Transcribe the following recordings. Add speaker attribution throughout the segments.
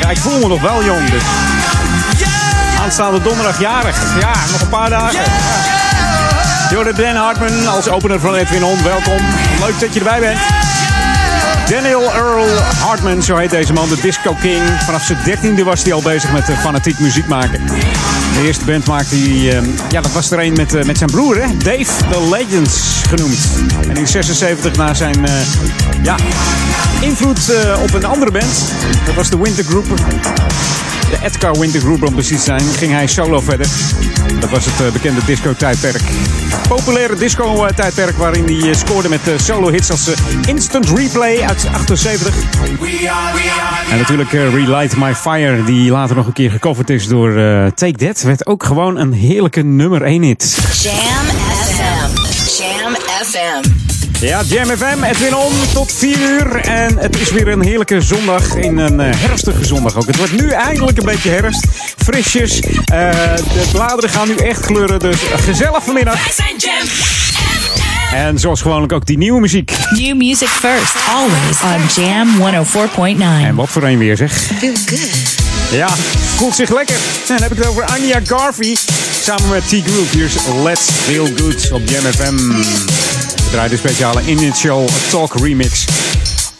Speaker 1: Ja, ik voel me nog wel jong. Dus. Aanstaande donderdag jarig. Ja, nog een paar dagen. Ja. Jordan Dan Hartman als opener van Edwin On. Welkom. Leuk dat je erbij bent. Daniel Earl Hartman, zo heet deze man, de Disco King. Vanaf zijn dertiende was hij al bezig met fanatiek muziek maken. De eerste band maakte hij, uh, ja, dat was er een met, uh, met zijn broer, hè? Dave the Legends genoemd. En in 76 na zijn uh, ja, invloed op een andere band, dat was de Winter Group. De Edgar Winter Group om precies te zijn, ging hij solo verder. Dat was het bekende disco-tijdperk. Populaire disco-tijdperk waarin hij scoorde met solo-hits als Instant Replay uit 78. En natuurlijk Relight My Fire, die later nog een keer gecoverd is door Take That, werd ook gewoon een heerlijke nummer 1 hit.
Speaker 2: Jam FM. Jam FM.
Speaker 1: Ja, Jam FM, Edwin On, tot 4 uur. En het is weer een heerlijke zondag, in een uh, herfstige zondag ook. Het wordt nu eindelijk een beetje herfst, frisjes. de bladeren gaan nu echt kleuren, dus gezellig vanmiddag.
Speaker 2: Wij zijn Jam
Speaker 1: En zoals gewoonlijk ook die nieuwe muziek.
Speaker 3: New music first, always on Jam 104.9.
Speaker 1: En wat voor een weer zeg.
Speaker 2: Feel good.
Speaker 1: Ja, voelt zich lekker. En dan heb ik het over Anya Garvey. Samen met T-Group. Hier is Let's Feel Good op Jam FM. We draaien de speciale Initial Talk remix.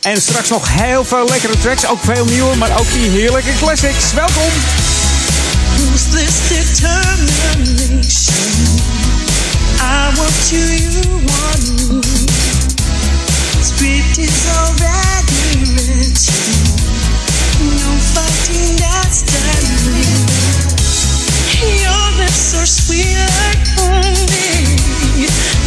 Speaker 1: En straks nog heel veel lekkere tracks. Ook veel nieuwe, maar ook die heerlijke classics. Welkom.
Speaker 4: Ruthless determination. I want you, you want me. Script is already written. No fighting, that's done. Your lips are sweet like honey.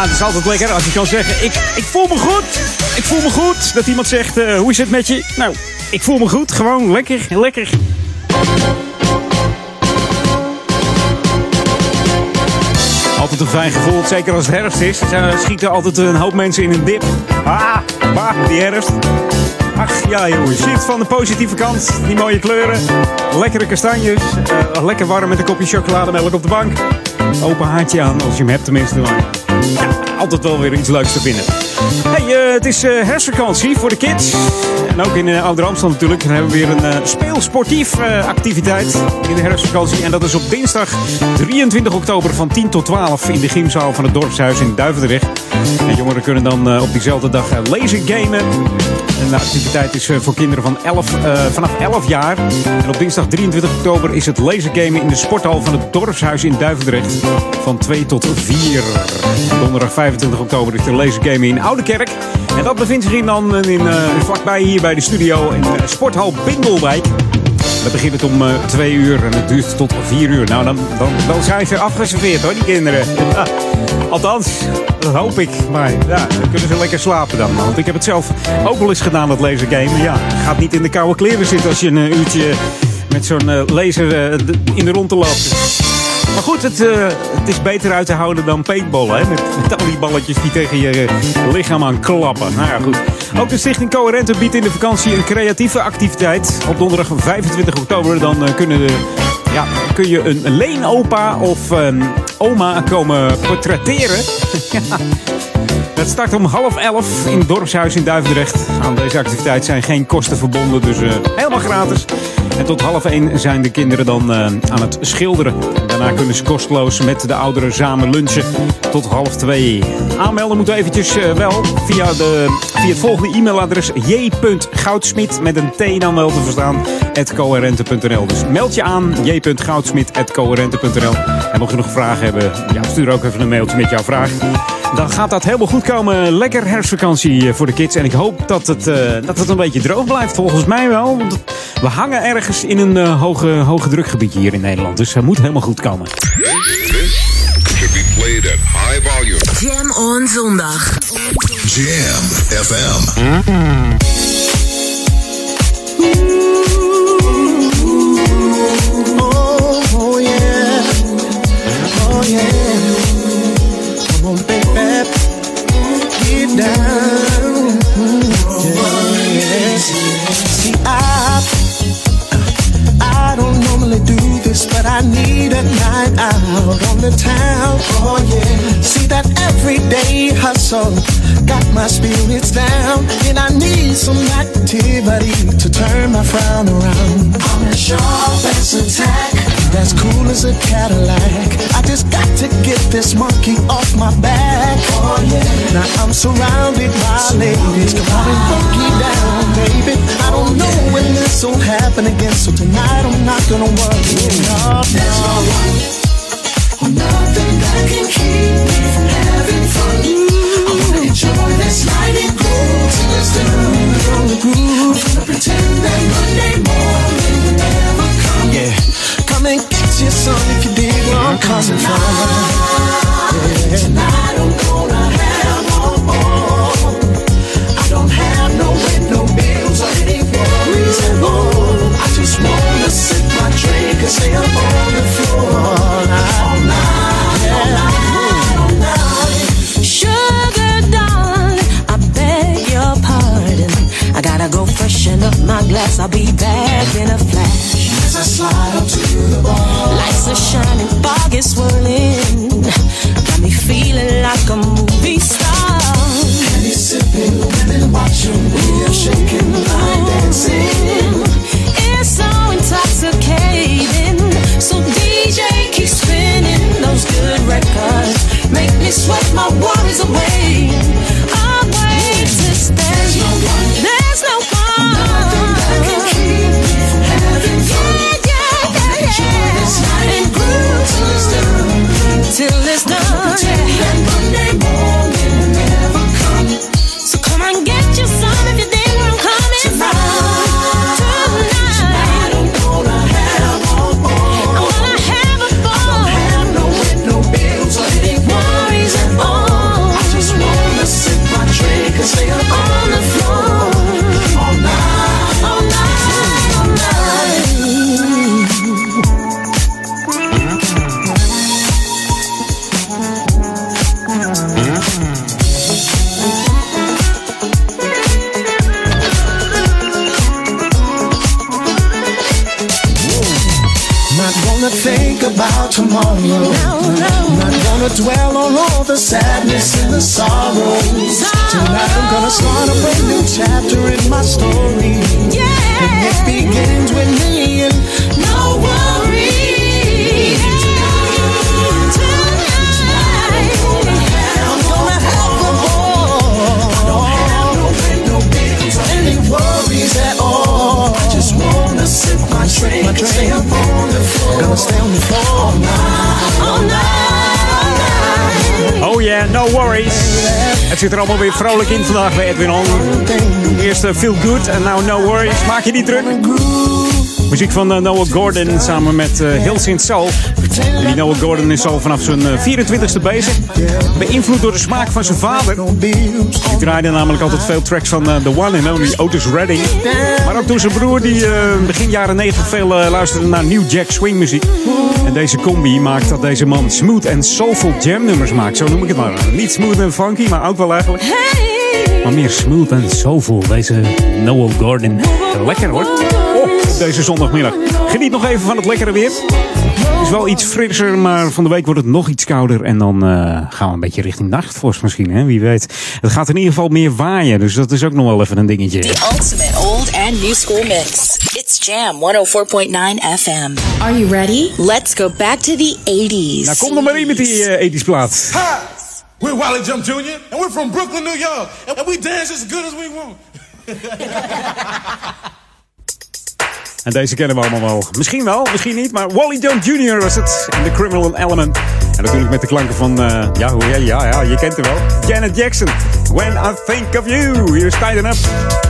Speaker 4: good.
Speaker 1: Ah, het is altijd lekker als je kan zeggen, ik, ik voel me goed. Ik voel me goed. Dat iemand zegt, uh, hoe is het met je? Nou, ik voel me goed. Gewoon lekker, lekker. Altijd een fijn gevoel, zeker als het herfst is. Er schieten altijd een hoop mensen in een dip. Ah, bah, die herfst. Ach ja jongens, ziet van de positieve kant. Die mooie kleuren. Lekkere kastanjes. eh, lekker warm met een kopje chocolademelk op de bank. Open haartje aan, als je hem hebt tenminste. Maar, altijd wel weer iets leuks te vinden. Eh, het is eh herfstvakantie voor de kids. En ook in uh, Ouder Amsterdam natuurlijk. Dan hebben we weer een eh, speelsportief eh, activiteit in de herfstvakantie. En dat is op dinsdag 23 oktober van 10 tot 12 in de gymzaal van het dorpshuis in Duivendrecht. En jongeren kunnen dan eh, op diezelfde dag eh, lasergamen. En de activiteit is eh, voor kinderen van 11, eh, vanaf 11 jaar. En op dinsdag 23 oktober is het lasergamen in de sporthal van het dorpshuis in Duivendrecht. Van 2 tot 4. Donderdag 25 oktober is de lasergamen in Oudekerk. En dat bevindt zich in dan eh, in, eh, vlakbij hier bij de studio in eh, sporthal Bindelwijk. We beginnen om eh, twee uur en het duurt tot vier uur. Nou, dan, dan, zijn ze afgeserveerd hoor, die kinderen. Althans, dat hoop ik. Maar ja, dan kunnen ze lekker slapen dan. Want ik heb het zelf ook wel eens gedaan, dat lasergame. Ja, gaat niet in de koude kleren zitten als je een uurtje met zo'n laser in de rondte loopt. Maar goed, het, eh, het is beter uit te houden dan paintballen. Hè? Met, met al die balletjes die tegen je eh, lichaam aan klappen. Nou ja, goed. Ook de Stichting Coherente biedt in de vakantie een creatieve activiteit. Op donderdag 25 oktober dan eh, kunnen de, ja, kun je een leenopa of oma komen portretteren. ja. Het start om half elf in het dorpshuis in Duivendrecht. Aan deze activiteit zijn geen kosten verbonden, dus helemaal gratis. En tot half één zijn de kinderen dan aan het schilderen. Daarna kunnen ze kosteloos met de ouderen samen lunchen tot half twee. Aanmelden moet eventjes eh, wel via, de, via het volgende e-mailadres j.goudsmit met een T dan wel te verstaan, coherente.nl. Dus meld je aan j.goudsmit.coherente.nl. En mocht je nog vragen hebben, ja, stuur ook even een mailtje met jouw vraag. Dan gaat dat helemaal goed komen. Lekker herfstvakantie eh, voor de kids. En ik hoop dat het, eh, dat het een beetje droog blijft. Volgens mij wel. Want we hangen ergens in een eh, hoge, hoge drukgebied hier in Nederland. Dus het moet helemaal goed komen.
Speaker 5: This should be played at high volume.
Speaker 6: Jam on zondag.
Speaker 5: Jam FM.
Speaker 7: Oh, yeah. Oh, yeah. See, I, I don't normally do this, but I need a night out on the town. Oh, yeah. See that everyday hustle got my spirits down, and I need some activity to turn my frown around. I'm as sharp as a tack, as cool as a Cadillac. Just got to get this monkey off my back. Oh yeah. Now I'm surrounded by ladies. Come on and funky down, baby. I don't know when this will happen again, so tonight I'm not gonna worry. No, There's no one or nothing that can keep me from having fun. I wanna enjoy this night and groove till it's done. I'm gonna pretend that Monday morning will never come. Yeah, come and get your son if you dig where I'm coming from. Yeah.
Speaker 1: Vrolijk in vandaag bij Edwin On. Eerst eh, Feel Good en nou No Worries. Maak je niet druk. Muziek van eh, Noah Gordon samen met Hills in Soul. Die Noah Gordon is al vanaf zijn eh, 24ste bezig. Beïnvloed door de smaak van zijn vader. Die draaide namelijk altijd veel tracks van eh, The One and Only Otis Redding. Maar ook door zijn broer die eh, begin jaren 90 veel eh, luisterde naar New Jack Swing muziek. En deze combi maakt dat deze man smooth en soulful jam nummers maakt. Zo noem ik het maar. Niet smooth en funky, maar ook wel eigenlijk. Maar meer smooth en soulful. Deze Noah Gordon. Lekker hoor. Oh, deze zondagmiddag. Geniet nog even van het lekkere weer. Het is wel iets frisser, maar van de week wordt het nog iets kouder. En dan eh, gaan we een beetje richting nachtvorst misschien, hè? wie weet. Het gaat in ieder geval meer waaien, dus dat is ook nog wel even een dingetje.
Speaker 2: The ultimate old and new school mix. It's Jam 104.9 FM. Are you ready? Let's go back to the 80s.
Speaker 1: Nou, kom er maar in met die eh, ethisch plaat.
Speaker 8: Hi, we're Wally Jump Jr. and we're from Brooklyn, New York, and we dance as good as we want.
Speaker 1: En deze kennen we allemaal wel. Misschien wel, misschien niet, maar Wally Jones Jr. was het. En The Criminal Element. En natuurlijk met de klanken van, eh, ja, hoe, ja, ja, je kent hem wel. Janet Jackson. When I Think of You. Hier is Up.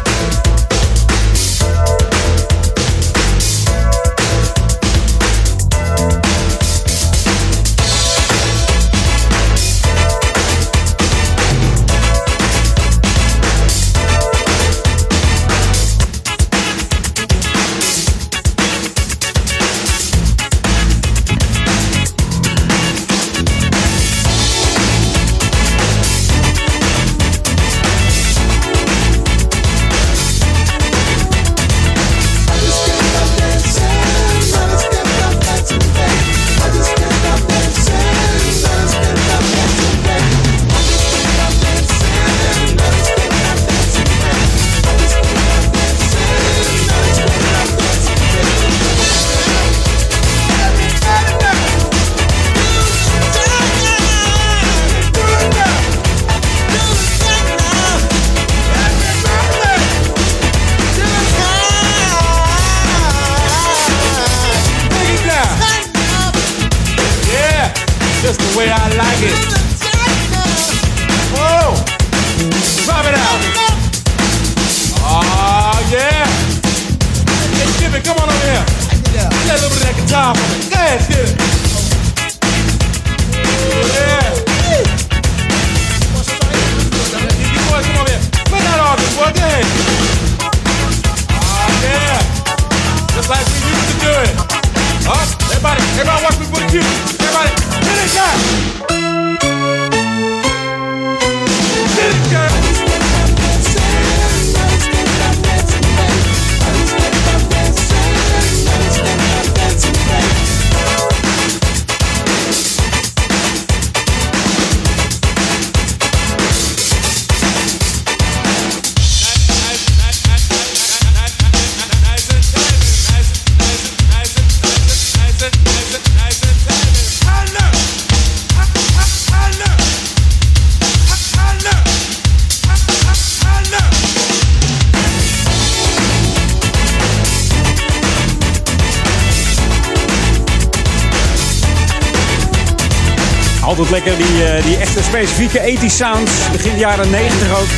Speaker 1: Specifieke 80 sounds. Begin jaren 90 ook.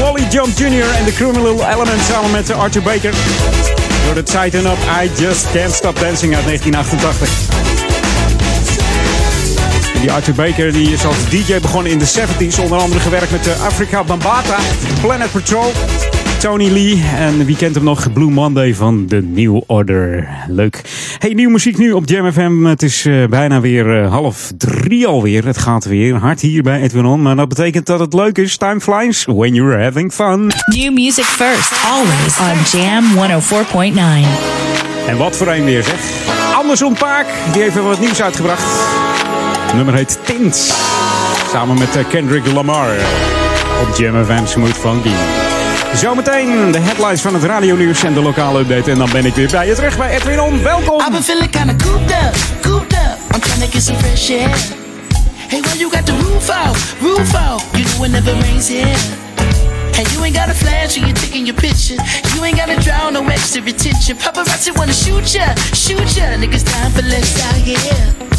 Speaker 1: Wally Jump Jr. en The Criminal Element samen met eh, Arthur Baker. Door de Tighten Up, I Just Can't Stop Dancing uit 1988. En die Arthur Baker die is als DJ begonnen in de 70s. Onder andere gewerkt met de Afrika Bambata, Planet Patrol, Tony Lee. En wie kent hem nog? Blue Monday van The New Order. Leuk. Hey, nieuwe muziek nu op Jam FM. Het is eh, bijna weer eh, half drie alweer. Het gaat weer hard hier bij Edwin On. Maar dat betekent dat het leuk is. Time flies when you're having fun.
Speaker 3: New music first, always on Jam 104.9.
Speaker 1: En wat voor een weer zeg. Anderson Paak, die heeft even wat nieuws uitgebracht. Het nummer heet Tint. Samen met eh, Kendrick Lamar. Op Jam FM Smooth Funky. Zometeen de headlines van het radionieuws en de lokale update. En dan ben ik weer bij je terug bij Edwin On. Welkom!
Speaker 9: I've been feeling kinda cooped up, cooped up. I'm trying to get some fresh air. Hey, why you got the roof out, roof out? You know it never rains here. Hey, you ain't got a flash when you're taking your picture. You ain't gotta draw no extra attention. Paparazzi wanna shoot ya, shoot ya. Niggas dying for less out here.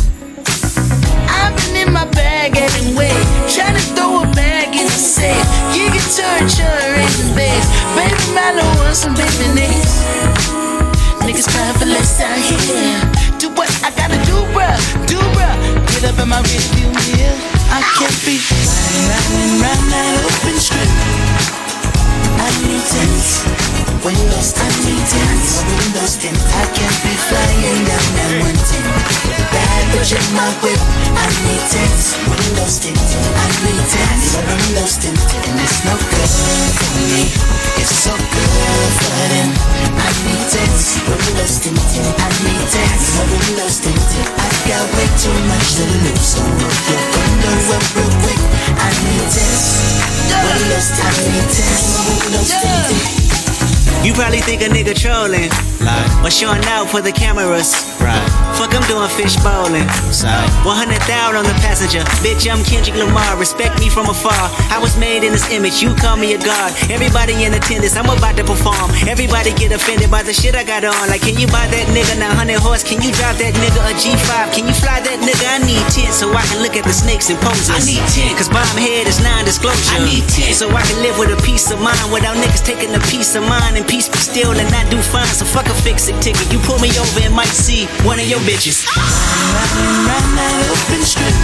Speaker 9: Been in my bag anyway, trying to throw a bag in the safe. You can turn in the base. Baby, Milo wants some baby names. Niggas crying for less out here. Do what I gotta do, bruh, do bruh. Get up in my rearview mirror. I can't be riding, riding round that open strip. I need tents, windows, I need tents, windows tint. I can't be flying down that one tent. With a bad bitch in my whip. I need tents, windows tint. I need tents, windows tint. And it's no good for me. It's so good for them. I need tents, windows tint. I need tents, windows tint. I've got way too much to lose, so roll your window up real quick. I need tents,
Speaker 10: You probably think a nigga trolling, like, or showing out for the cameras, right? Fuck, I'm doing fish bowling. Sorry. 100,000 on the passenger. Bitch, I'm Kendrick Lamar. Respect me from afar. I was made in this image. You call me a god. Everybody in attendance. I'm about to perform. Everybody get offended by the shit I got on. Like, can you buy that nigga 900 horse? Can you drive that nigga a G5? Can you fly that nigga? I need 10 so I can look at the snakes and poses.
Speaker 9: I need 10.
Speaker 10: Cause bomb head is non-disclosure.
Speaker 9: I need 10.
Speaker 10: So I can live with a peace of mind without niggas taking a piece of mine and peace be still and not do fine. So fuck a fix it ticket. You pull me over and might see one of your bitches.
Speaker 9: Riding around that open strip.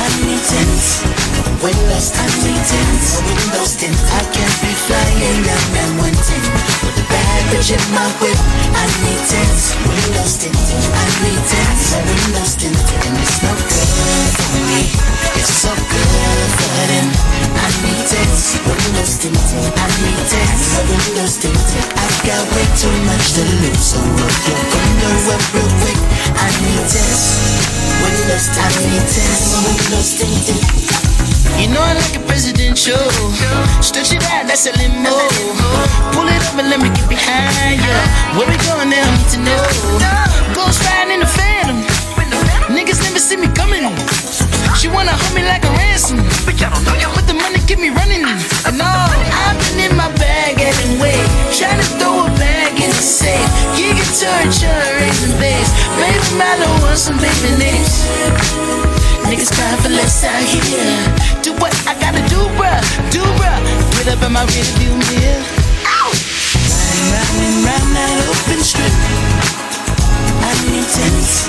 Speaker 9: I need tents windows, I need tents, windows tint. I can't be flying down that one tent with a bad bitch in my whip. I need tents, windows tint. I need tents, windows tint, and it's no good for me. It's so good for them. I need tents, windows tint. I need tents, windows tint. I've got way too much to lose, so roll your window up real quick. I need tents, windows. I need tents, windows tinted. You know I like a presidential. Stretch it out, that's a limo. Pull it up and let me get behind you. Where we going now? I need to know. Ghost riding in the phantom. Niggas never see me coming. She wanna hold me like a ransom. But y'all don't know ya with the money keep me running. And all I've been in my bag anyway. Trying to throw a bag in the safe. You can turn, turn, raising base. Baby, Milo wants some baby names. Niggas crying for less out here. Do what I gotta do, bruh, do bruh. Get up in my rearview mirror. Ow! Riding round and round that open strip. I need tents,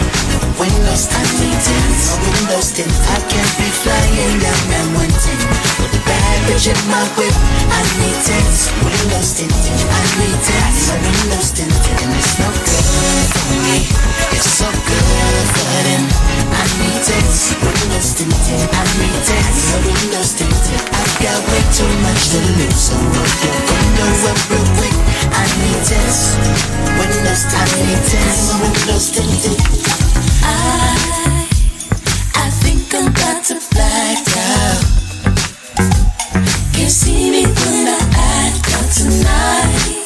Speaker 9: windows, I need tents, windows tint. I can't be flying that one tent with bad bitch in my whip. I need tents, windows tint. I need tents, windows tint, and it's no good for me. It's so good for them. I need tents, windows tint. I need tents, windows tint. I've got way too much to lose, so roll your window up real quick. I need tents, windows. I need windows tinted. I, I think I'm about to black out. Can't see me when I act out tonight.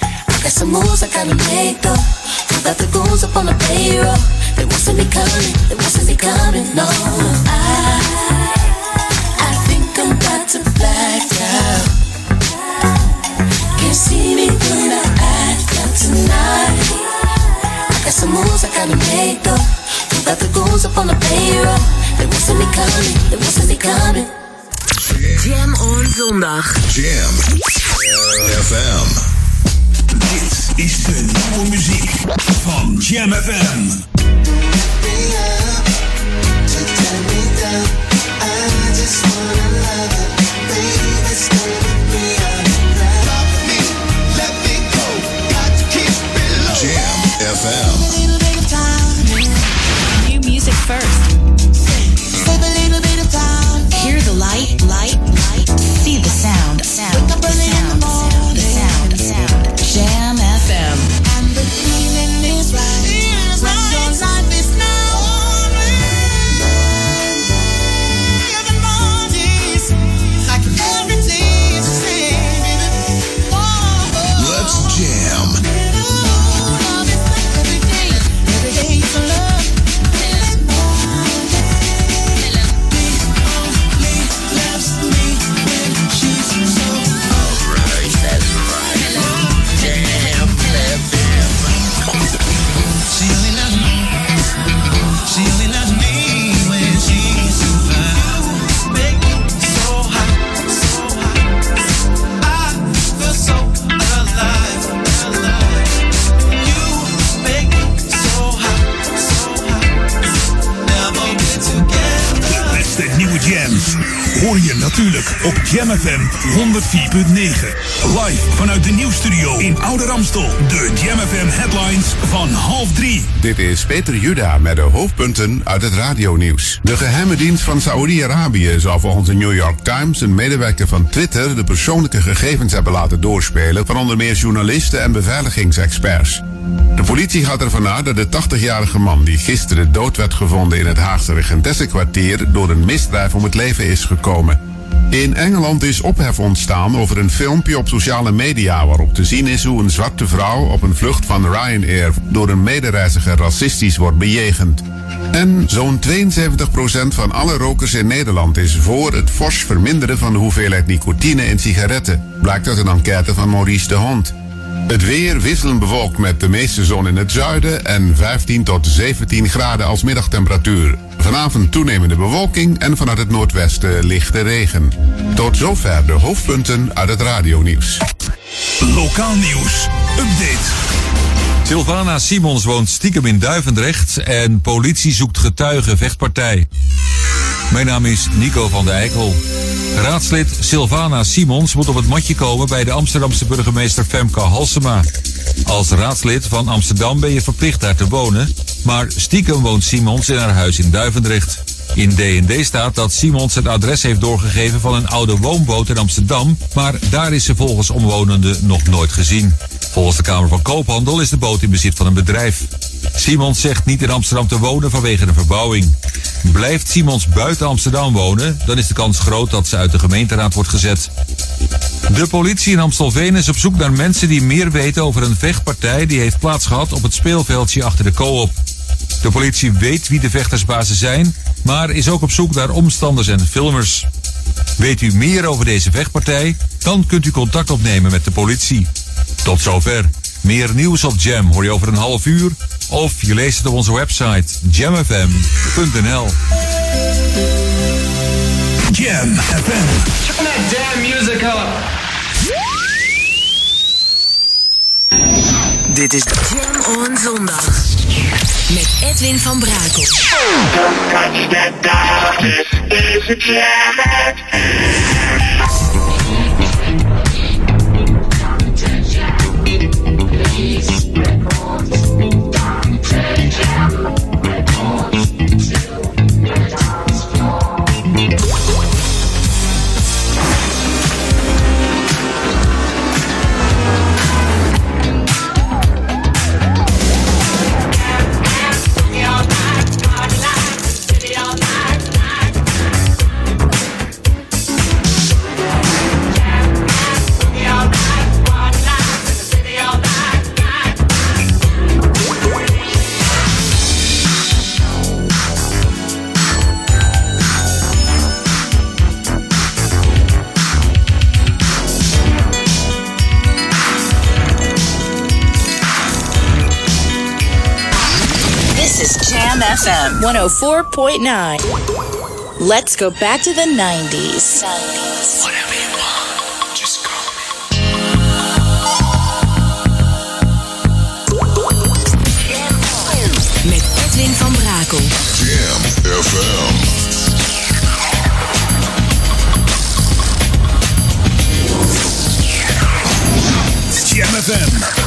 Speaker 9: I got some moves I gotta make though. Got the goons up on the payroll. They see me coming, they see me coming, no. I, I got some moves I gotta make though. Got the goons up on the payroll. They won't see me coming, they won't see me coming.
Speaker 2: Jam on zondag.
Speaker 11: Jam FM. Dit is de nieuwe muziek van Jam FM. Jam FM. 104.9. Live vanuit de nieuwstudio in Oude Ramstel. De Jam FM headlines van half drie.
Speaker 12: Dit is Peter Juda met de hoofdpunten uit het radionieuws. De geheime dienst van Saoedi-Arabië zou volgens de New York Times een medewerker van Twitter de persoonlijke gegevens hebben laten doorspelen van onder meer journalisten en beveiligingsexperts. De politie gaat ervan uit dat de 80-jarige man die gisteren dood werd gevonden in het Haagse Regentessenkwartier door een misdrijf om het leven is gekomen. In Engeland is ophef ontstaan over een filmpje op sociale media waarop te zien is hoe een zwarte vrouw op een vlucht van Ryanair door een medereiziger racistisch wordt bejegend. En zo'n 72% van alle rokers in Nederland is voor het fors verminderen van de hoeveelheid nicotine in sigaretten, blijkt uit een enquête van Maurice de Hond. Het weer wisselend bewolkt met de meeste zon in het zuiden en 15 tot 17 graden als middagtemperatuur. Vanavond toenemende bewolking en vanuit het noordwesten lichte regen. Tot zover de hoofdpunten uit het radionieuws.
Speaker 11: Lokaal nieuws. Update.
Speaker 13: Sylvana Simons woont stiekem in Duivendrecht en politie zoekt getuigen vechtpartij. Mijn naam is Nico van der Eikel. Raadslid Sylvana Simons moet op het matje komen bij de Amsterdamse burgemeester Femke Halsema. Als raadslid van Amsterdam ben je verplicht daar te wonen, maar stiekem woont Simons in haar huis in Duivendrecht. In D&D staat dat Simons het adres heeft doorgegeven van een oude woonboot in Amsterdam, maar daar is ze volgens omwonenden nog nooit gezien. Volgens de Kamer van Koophandel is de boot in bezit van een bedrijf. Simons zegt niet in Amsterdam te wonen vanwege de verbouwing. Blijft Simons buiten Amsterdam wonen, dan is de kans groot dat ze uit de gemeenteraad wordt gezet. De politie in Amstelveen is op zoek naar mensen die meer weten over een vechtpartij die heeft plaatsgehad op het speelveldje achter de co-op. De politie weet wie de vechtersbazen zijn, maar is ook op zoek naar omstanders en filmers. Weet u meer over deze vechtpartij? Dan kunt u contact opnemen met de politie. Tot zover. Meer nieuws op Jam hoor je over een half uur of je leest het op onze website jamfm.nl.
Speaker 11: Jam FM.
Speaker 14: Turn that damn music up.
Speaker 2: Dit is Jam on zondag. Met Edwin van Brakel.
Speaker 3: This FM 104.9. Let's go back to the 90s.
Speaker 14: Whatever you want, just call
Speaker 2: Met Edwin van Brakel.
Speaker 6: Jam FM.
Speaker 11: Jam FM.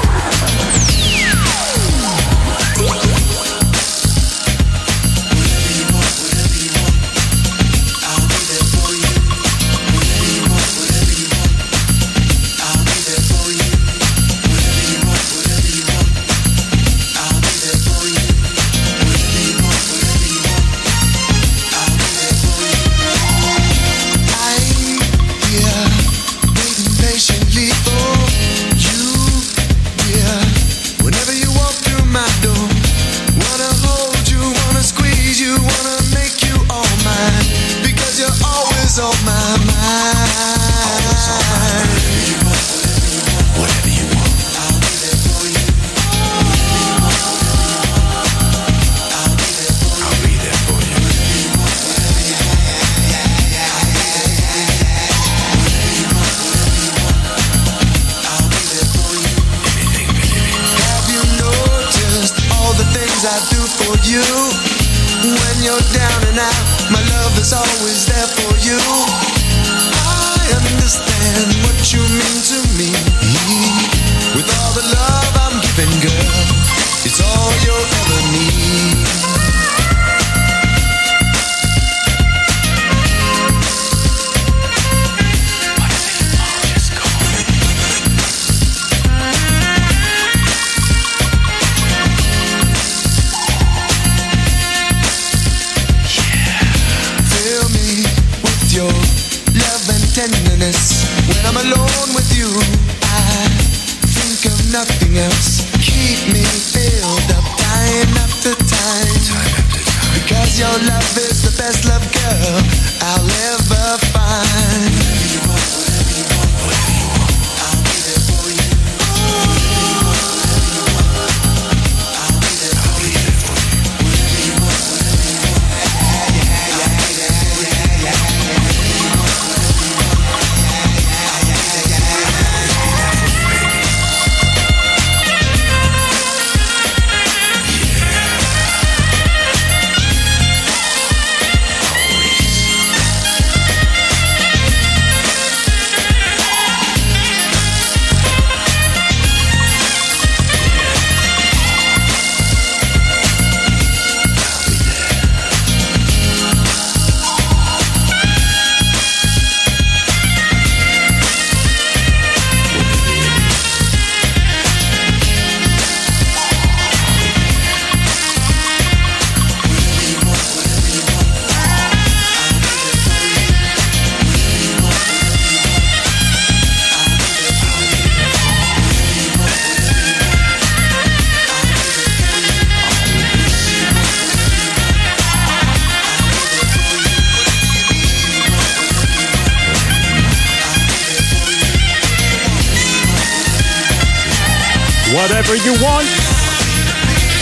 Speaker 4: Whatever You Want.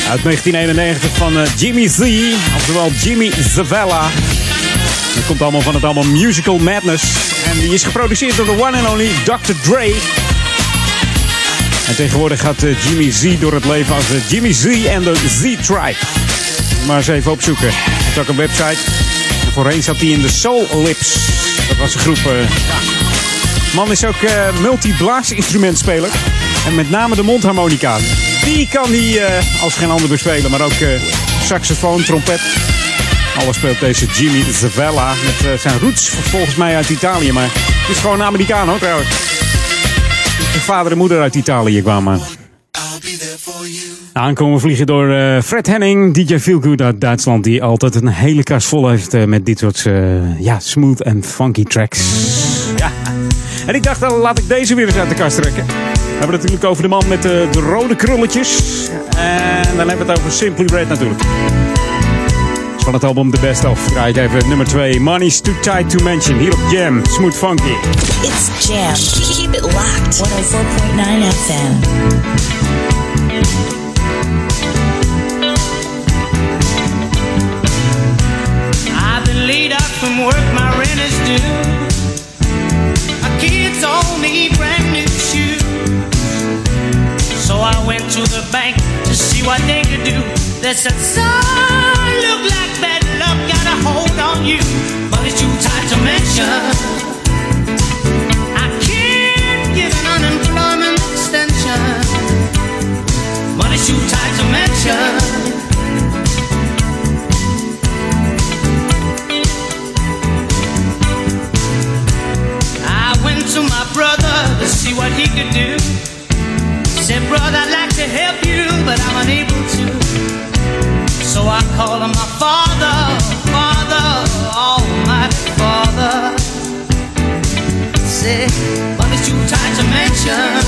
Speaker 1: Uit 1991 van eh, Jimmy Z, oftewel Jimmy Zavella. Dat komt allemaal van het album Musical Madness. En die is geproduceerd door de one and only Dr. Dre. En tegenwoordig gaat eh, Jimmy Z door het leven als eh, Jimmy Z en de Z-Tribe. Maar eens even opzoeken. Hij heeft ook een website. En voorheen zat hij in de Soul Lips. Dat was een groep... ja. Man is ook multi-blaasinstrumentspeler. En met name de mondharmonica. Die kan hij eh, als geen ander bespelen. Maar ook eh, saxofoon, trompet. Alles speelt deze Jimmy Zavella. Met eh, zijn roots volgens mij uit Italië. Maar het is gewoon Amerikaan hoor trouwens. Vader en moeder uit Italië kwamen. Aankomen vliegen door Fred Henning, DJ Feelgood uit Duitsland. Die altijd een hele kast vol heeft met dit soort ja, smooth en funky tracks. En ik dacht, dan laat ik deze weer eens uit de kast trekken. We hebben het natuurlijk over de man met de, de rode krulletjes. En dan hebben we het over Simply Red natuurlijk. Dus van het album The Best Of draai ik even nummer 2. Money's Too Tight To Mention. Hier op Jam. Smooth Funky.
Speaker 3: It's Jam. Keep it locked. 104.9 FM.
Speaker 15: I've been laid out from work, my rent is due. Need brand new shoes. So I went to the bank to see what they could do. They said, son, look like bad luck got a hold on you. But it's too tight to mention. I can't give an unemployment extension. But it's too tight to mention. See what he could do. Said, brother, I'd like to help you, but I'm unable to. So I called on my father, father, oh, almighty father. Said, it's too tight to mention.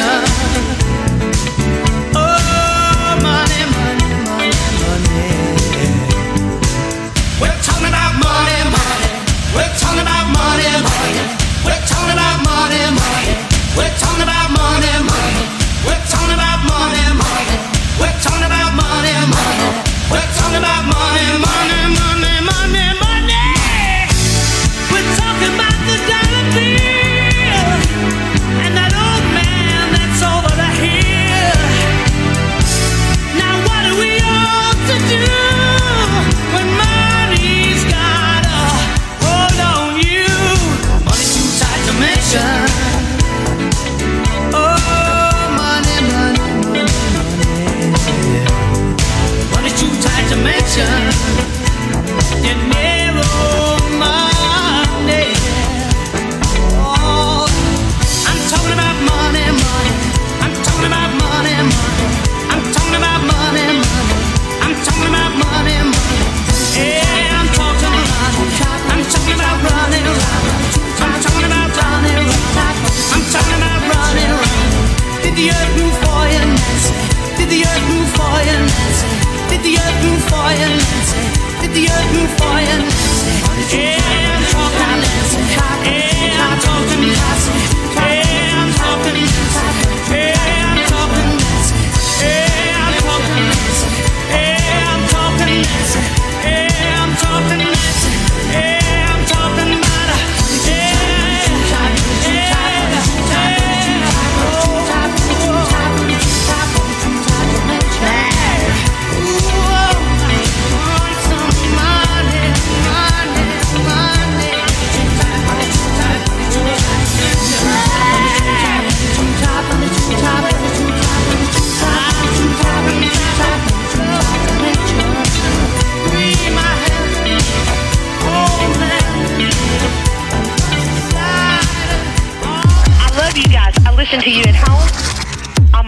Speaker 15: illusion and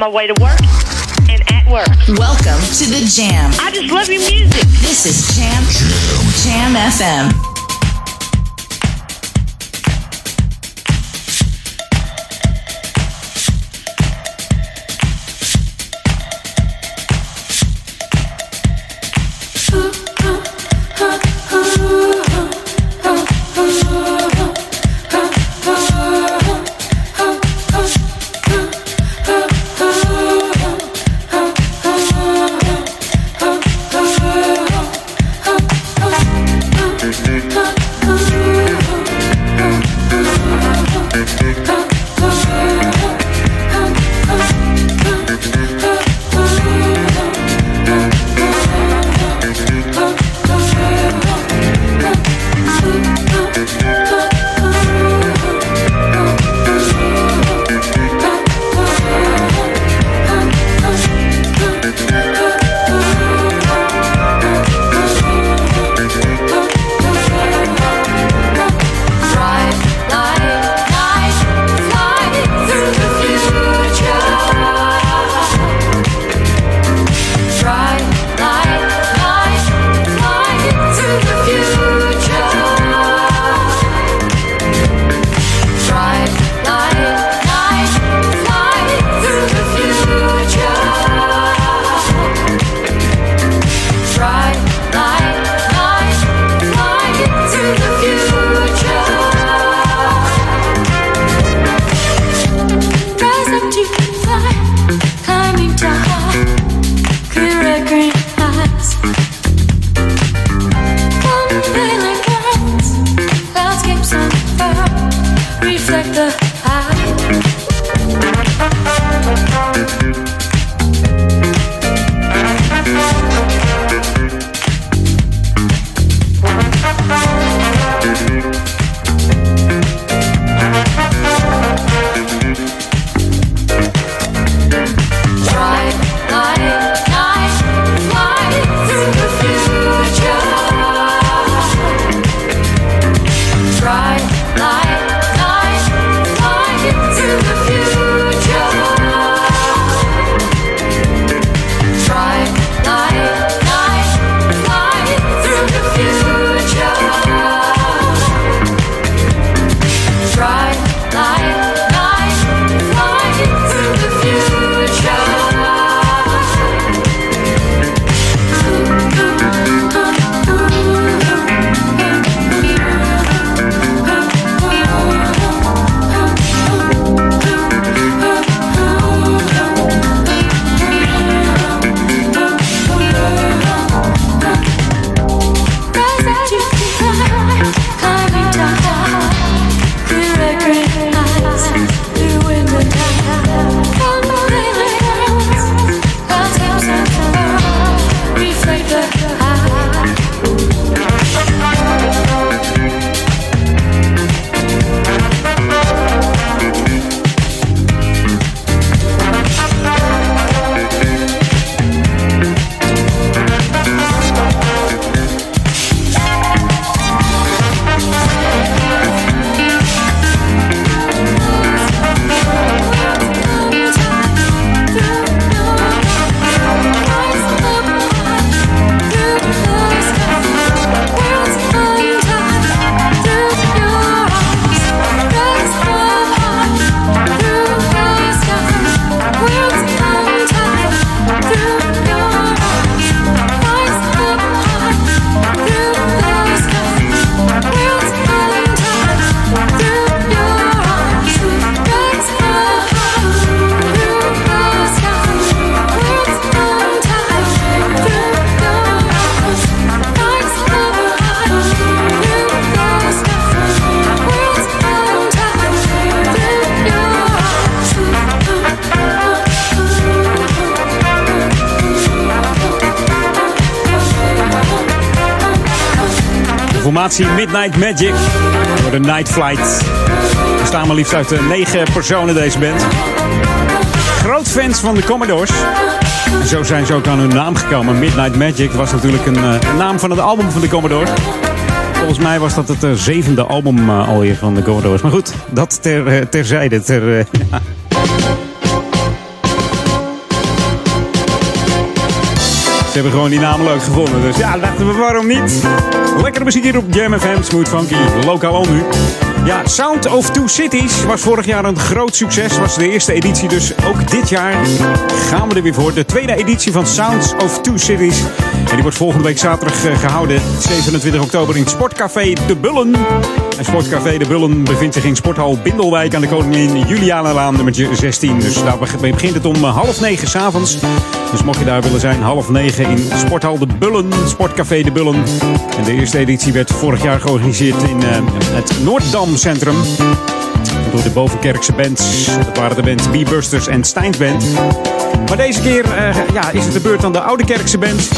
Speaker 15: my way to work and at work.
Speaker 3: Welcome to the Jam.
Speaker 15: I just love your music.
Speaker 3: This is Jam Jam,
Speaker 1: jam FM. Magic voor de Night Flight. Er staan maar liefst uit eh, negen personen deze band. Groot fans van de Commodores. Zo zijn ze ook aan hun naam gekomen. Midnight Magic was natuurlijk een, eh, naam van het album van de Commodores. Volgens mij was dat het eh, zevende album alweer van de Commodores. Maar goed, dat ter, terzijde. Ter. Ze hebben gewoon die naam leuk gevonden. Dus ja, dachten we waarom niet? Lekkere muziek hier op Jam FM, Smooth Funky, lokaal al nu. Ja, Sound of Two Cities was vorig jaar een groot succes. Was de eerste editie, dus ook dit jaar gaan we er weer voor. De tweede editie van Sounds of Two Cities. En die wordt volgende week zaterdag eh, gehouden, 27 oktober, in het Sportcafé De Bullen. En Sportcafé De Bullen bevindt zich in Sporthal Bindelwijk aan de Koningin Julianalaan, nummertje 16. Dus daar begint het om eh, half negen s'avonds. Dus mocht je daar willen zijn, half negen in Sporthal De Bullen, Sportcafé De Bullen. En de eerste editie werd vorig jaar georganiseerd in eh, het Noorddam Centrum. Door de Bovenkerkse bands. Dat waren de bands B-Busters en Steins Band. Maar deze keer eh, ja, is het de beurt aan de Oude Kerkse band.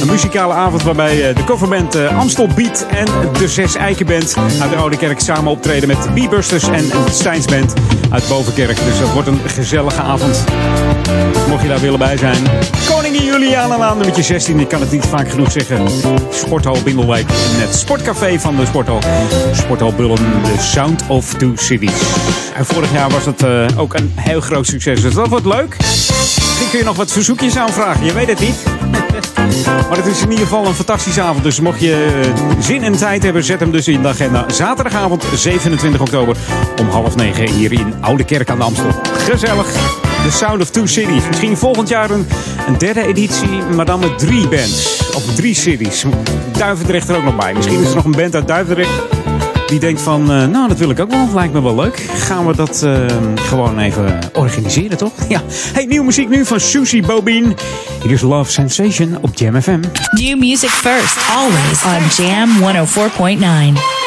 Speaker 1: Een muzikale avond waarbij eh, de coverband Amstel Beat en de Zes Eikenband uit de Oude Kerk samen optreden met de B-Busters en de Steins Band uit Bovenkerk. Dus dat wordt een gezellige avond. Mocht je daar willen bij zijn. Koningin Julianalaan, nummertje 16. Ik kan het niet vaak genoeg zeggen. Sporthal Bindelwijk. Het sportcafé van de Sporthal. Sporthal Bullen, The Sound of Two Cities. En vorig jaar was het eh, ook een heel groot succes. Dus dat wordt leuk. Misschien kun je nog wat verzoekjes aanvragen. Je weet het niet. Maar het is in ieder geval een fantastische avond. Dus mocht je eh, zin en tijd hebben, zet hem dus in de agenda. Zaterdagavond 27 oktober om half negen hier in Oude Kerk aan de Amstel. Gezellig. The Sound of Two Cities. Misschien volgend jaar een, derde editie, maar dan met drie bands. Of drie cities. Duivendrecht er ook nog bij. Misschien is er nog een band uit Duivendrecht die denkt van, eh, nou dat wil ik ook wel, lijkt me wel leuk. Gaan we dat eh, gewoon even organiseren, toch? Ja. Hey, nieuwe muziek nu van Susie Bobine. Hier is Love Sensation op Jam FM.
Speaker 3: New music first, always on Jam 104.9.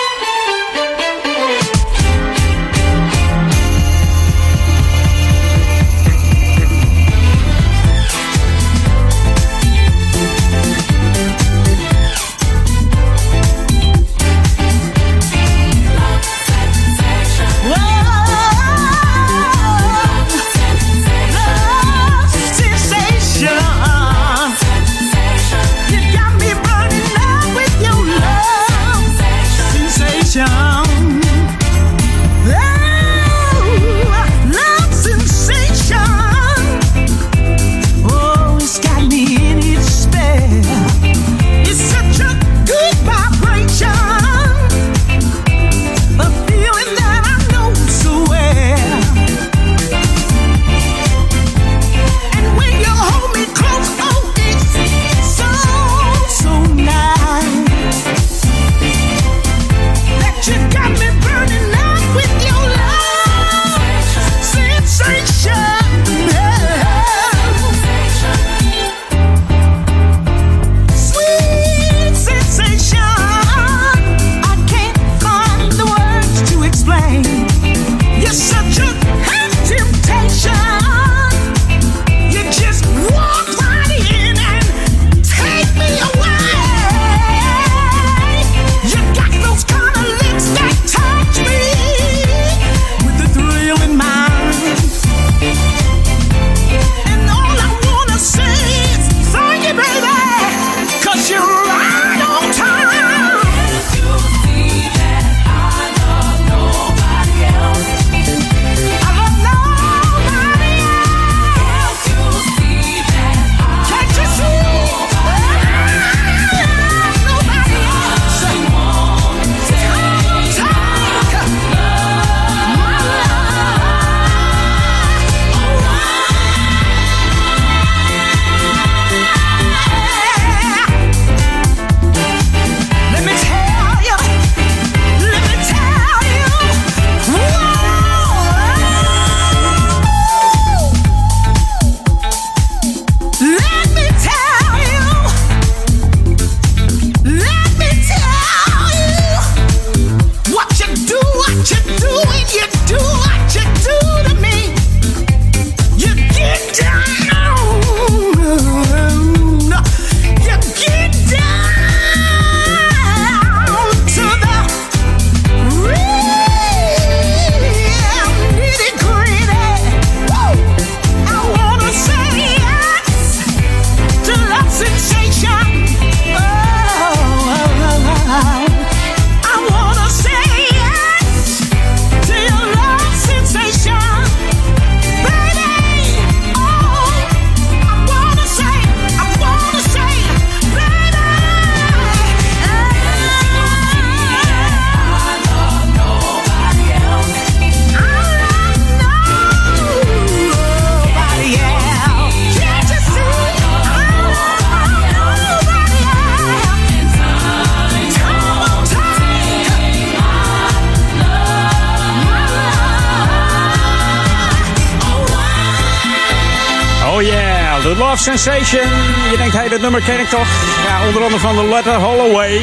Speaker 16: Love
Speaker 4: Sensation. Je denkt, hey, dat nummer ken ik toch? Ja, onder andere van The Letter Holloway.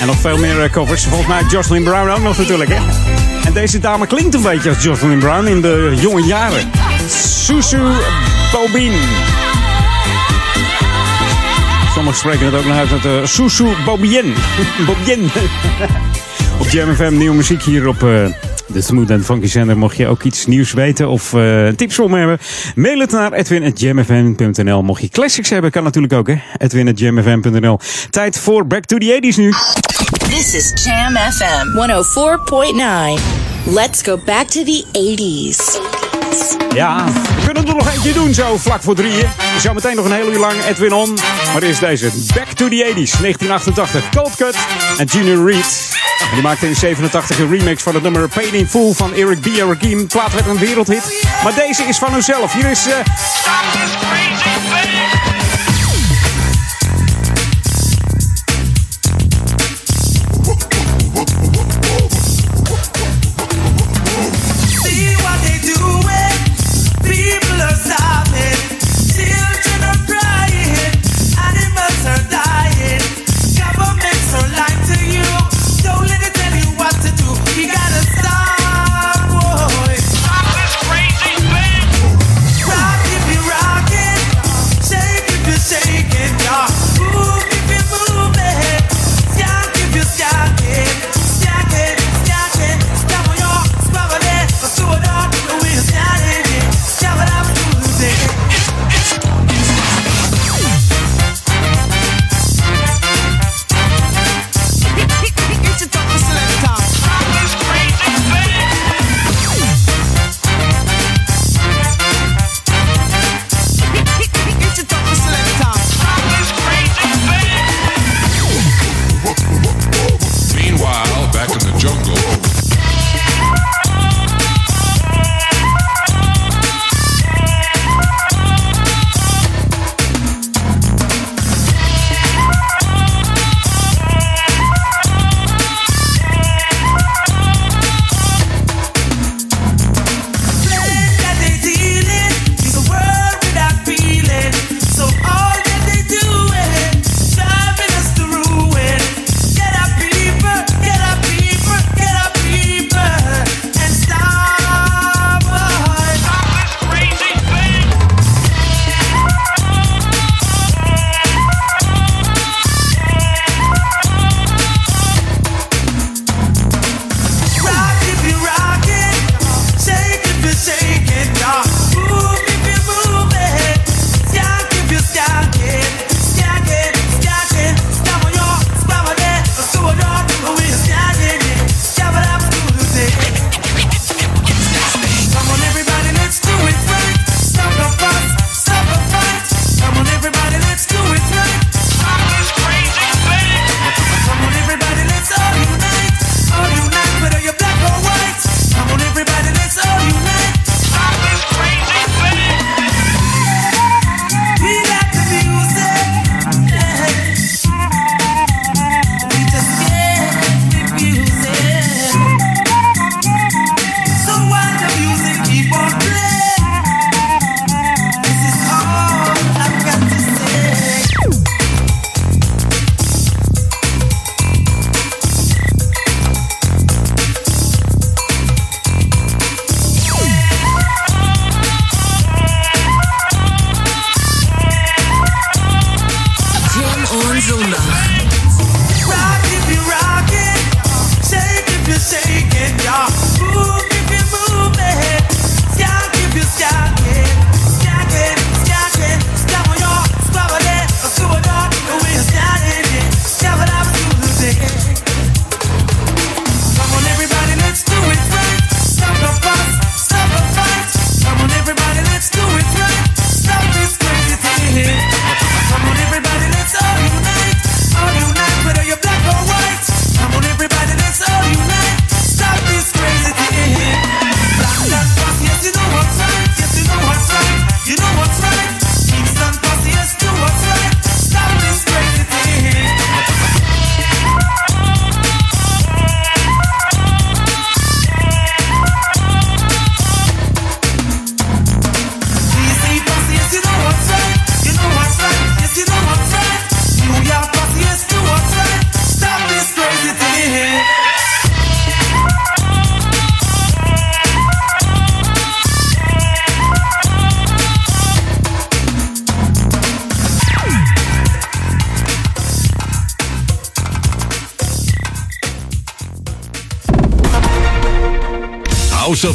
Speaker 4: En nog veel meer eh, covers. Volgens mij Jocelyn Brown ook nog natuurlijk, hè? En deze dame klinkt een beetje als Jocelyn Brown in de jonge jaren. Susu Bobin. Sommigen spreken het ook nog uit met uh, Susu Bobien. Bobien. op Jam FM, nieuwe muziek hier op... eh, de Smooth and Funky Zender. Mocht je ook iets nieuws weten of eh, tips me hebben, mail het naar edwin.jamfm.nl. Mocht je classics hebben, kan natuurlijk ook, hè? edwin.jamfm.nl. Tijd voor Back to the 80s nu.
Speaker 3: This is Jam FM 104.9. Let's go back to the 80s.
Speaker 4: Ja, we kunnen er nog eentje doen zo vlak voor drieën. Zometeen nog een heel uur lang Edwin On. Maar eerst deze Back to the 80s, 1988. Cold Cut en Junior Reed. En die maakte in 87 een remix van het nummer Pain in Full van Eric B. and Rakim. Plaat werd een wereldhit. Maar deze is van hunzelf. Hier is... eh,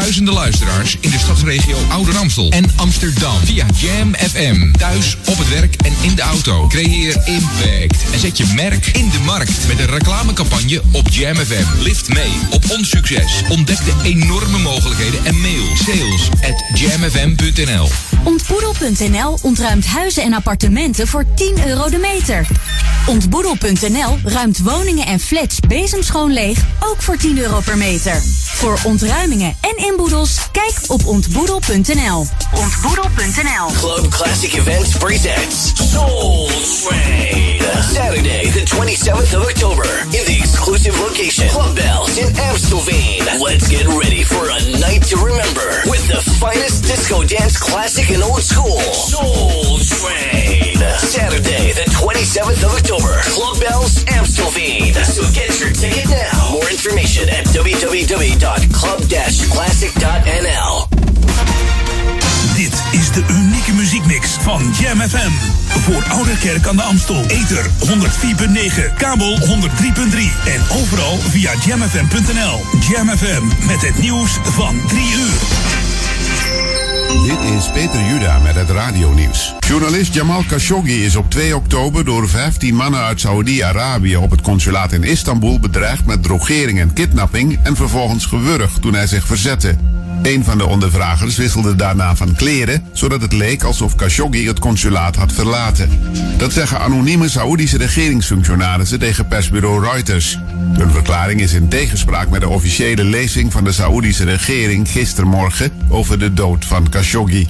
Speaker 17: Duizenden luisteraars in de stadsregio Ouder Amstel en Amsterdam via Jam FM. Thuis, op het werk en in de auto. Creëer impact en zet je merk in de markt met een reclamecampagne op Jam FM. Lift mee op ons succes. Ontdek de enorme mogelijkheden en mail sales at jamfm.nl.
Speaker 18: Ontboedel.nl ontruimt huizen en appartementen voor 10 euro de meter. Ontboedel.nl ruimt woningen en flats bezemschoon leeg, ook voor 10 euro per meter. Voor ontruimingen en inboedels, kijk op ontboedel.nl. Ontboedel.nl
Speaker 19: Club Classic Events presents Soul Train. Saturday, the 27th of October, in the exclusive location, Club Bells in Amstelveen. Let's get ready for a night to remember with the finest disco dance classic and old school. Soul Train. Saturday, the 27th of October, Club Bells, Amstelveen. So get your ticket now. More information at www.club-classic.nl.
Speaker 11: Dit is de unieke muziekmix van Jam FM. Voor Oude Kerk aan de Amstel. Ether 104.9, kabel 103.3 en overal via jamfm.nl. Jam FM met het nieuws van 3 uur.
Speaker 12: Dit is Peter Juda met het radionieuws. Journalist Jamal Khashoggi is op 2 oktober door 15 mannen uit Saoedi-Arabië op het consulaat in Istanbul bedreigd met drogering en kidnapping en vervolgens gewurgd toen hij zich verzette. Een van de ondervragers wisselde daarna van kleren, zodat het leek alsof Khashoggi het consulaat had verlaten. Dat zeggen anonieme Saoedische regeringsfunctionarissen tegen persbureau Reuters. Hun verklaring is in tegenspraak met de officiële lezing van de Saoedische regering gistermorgen over de dood van Khashoggi.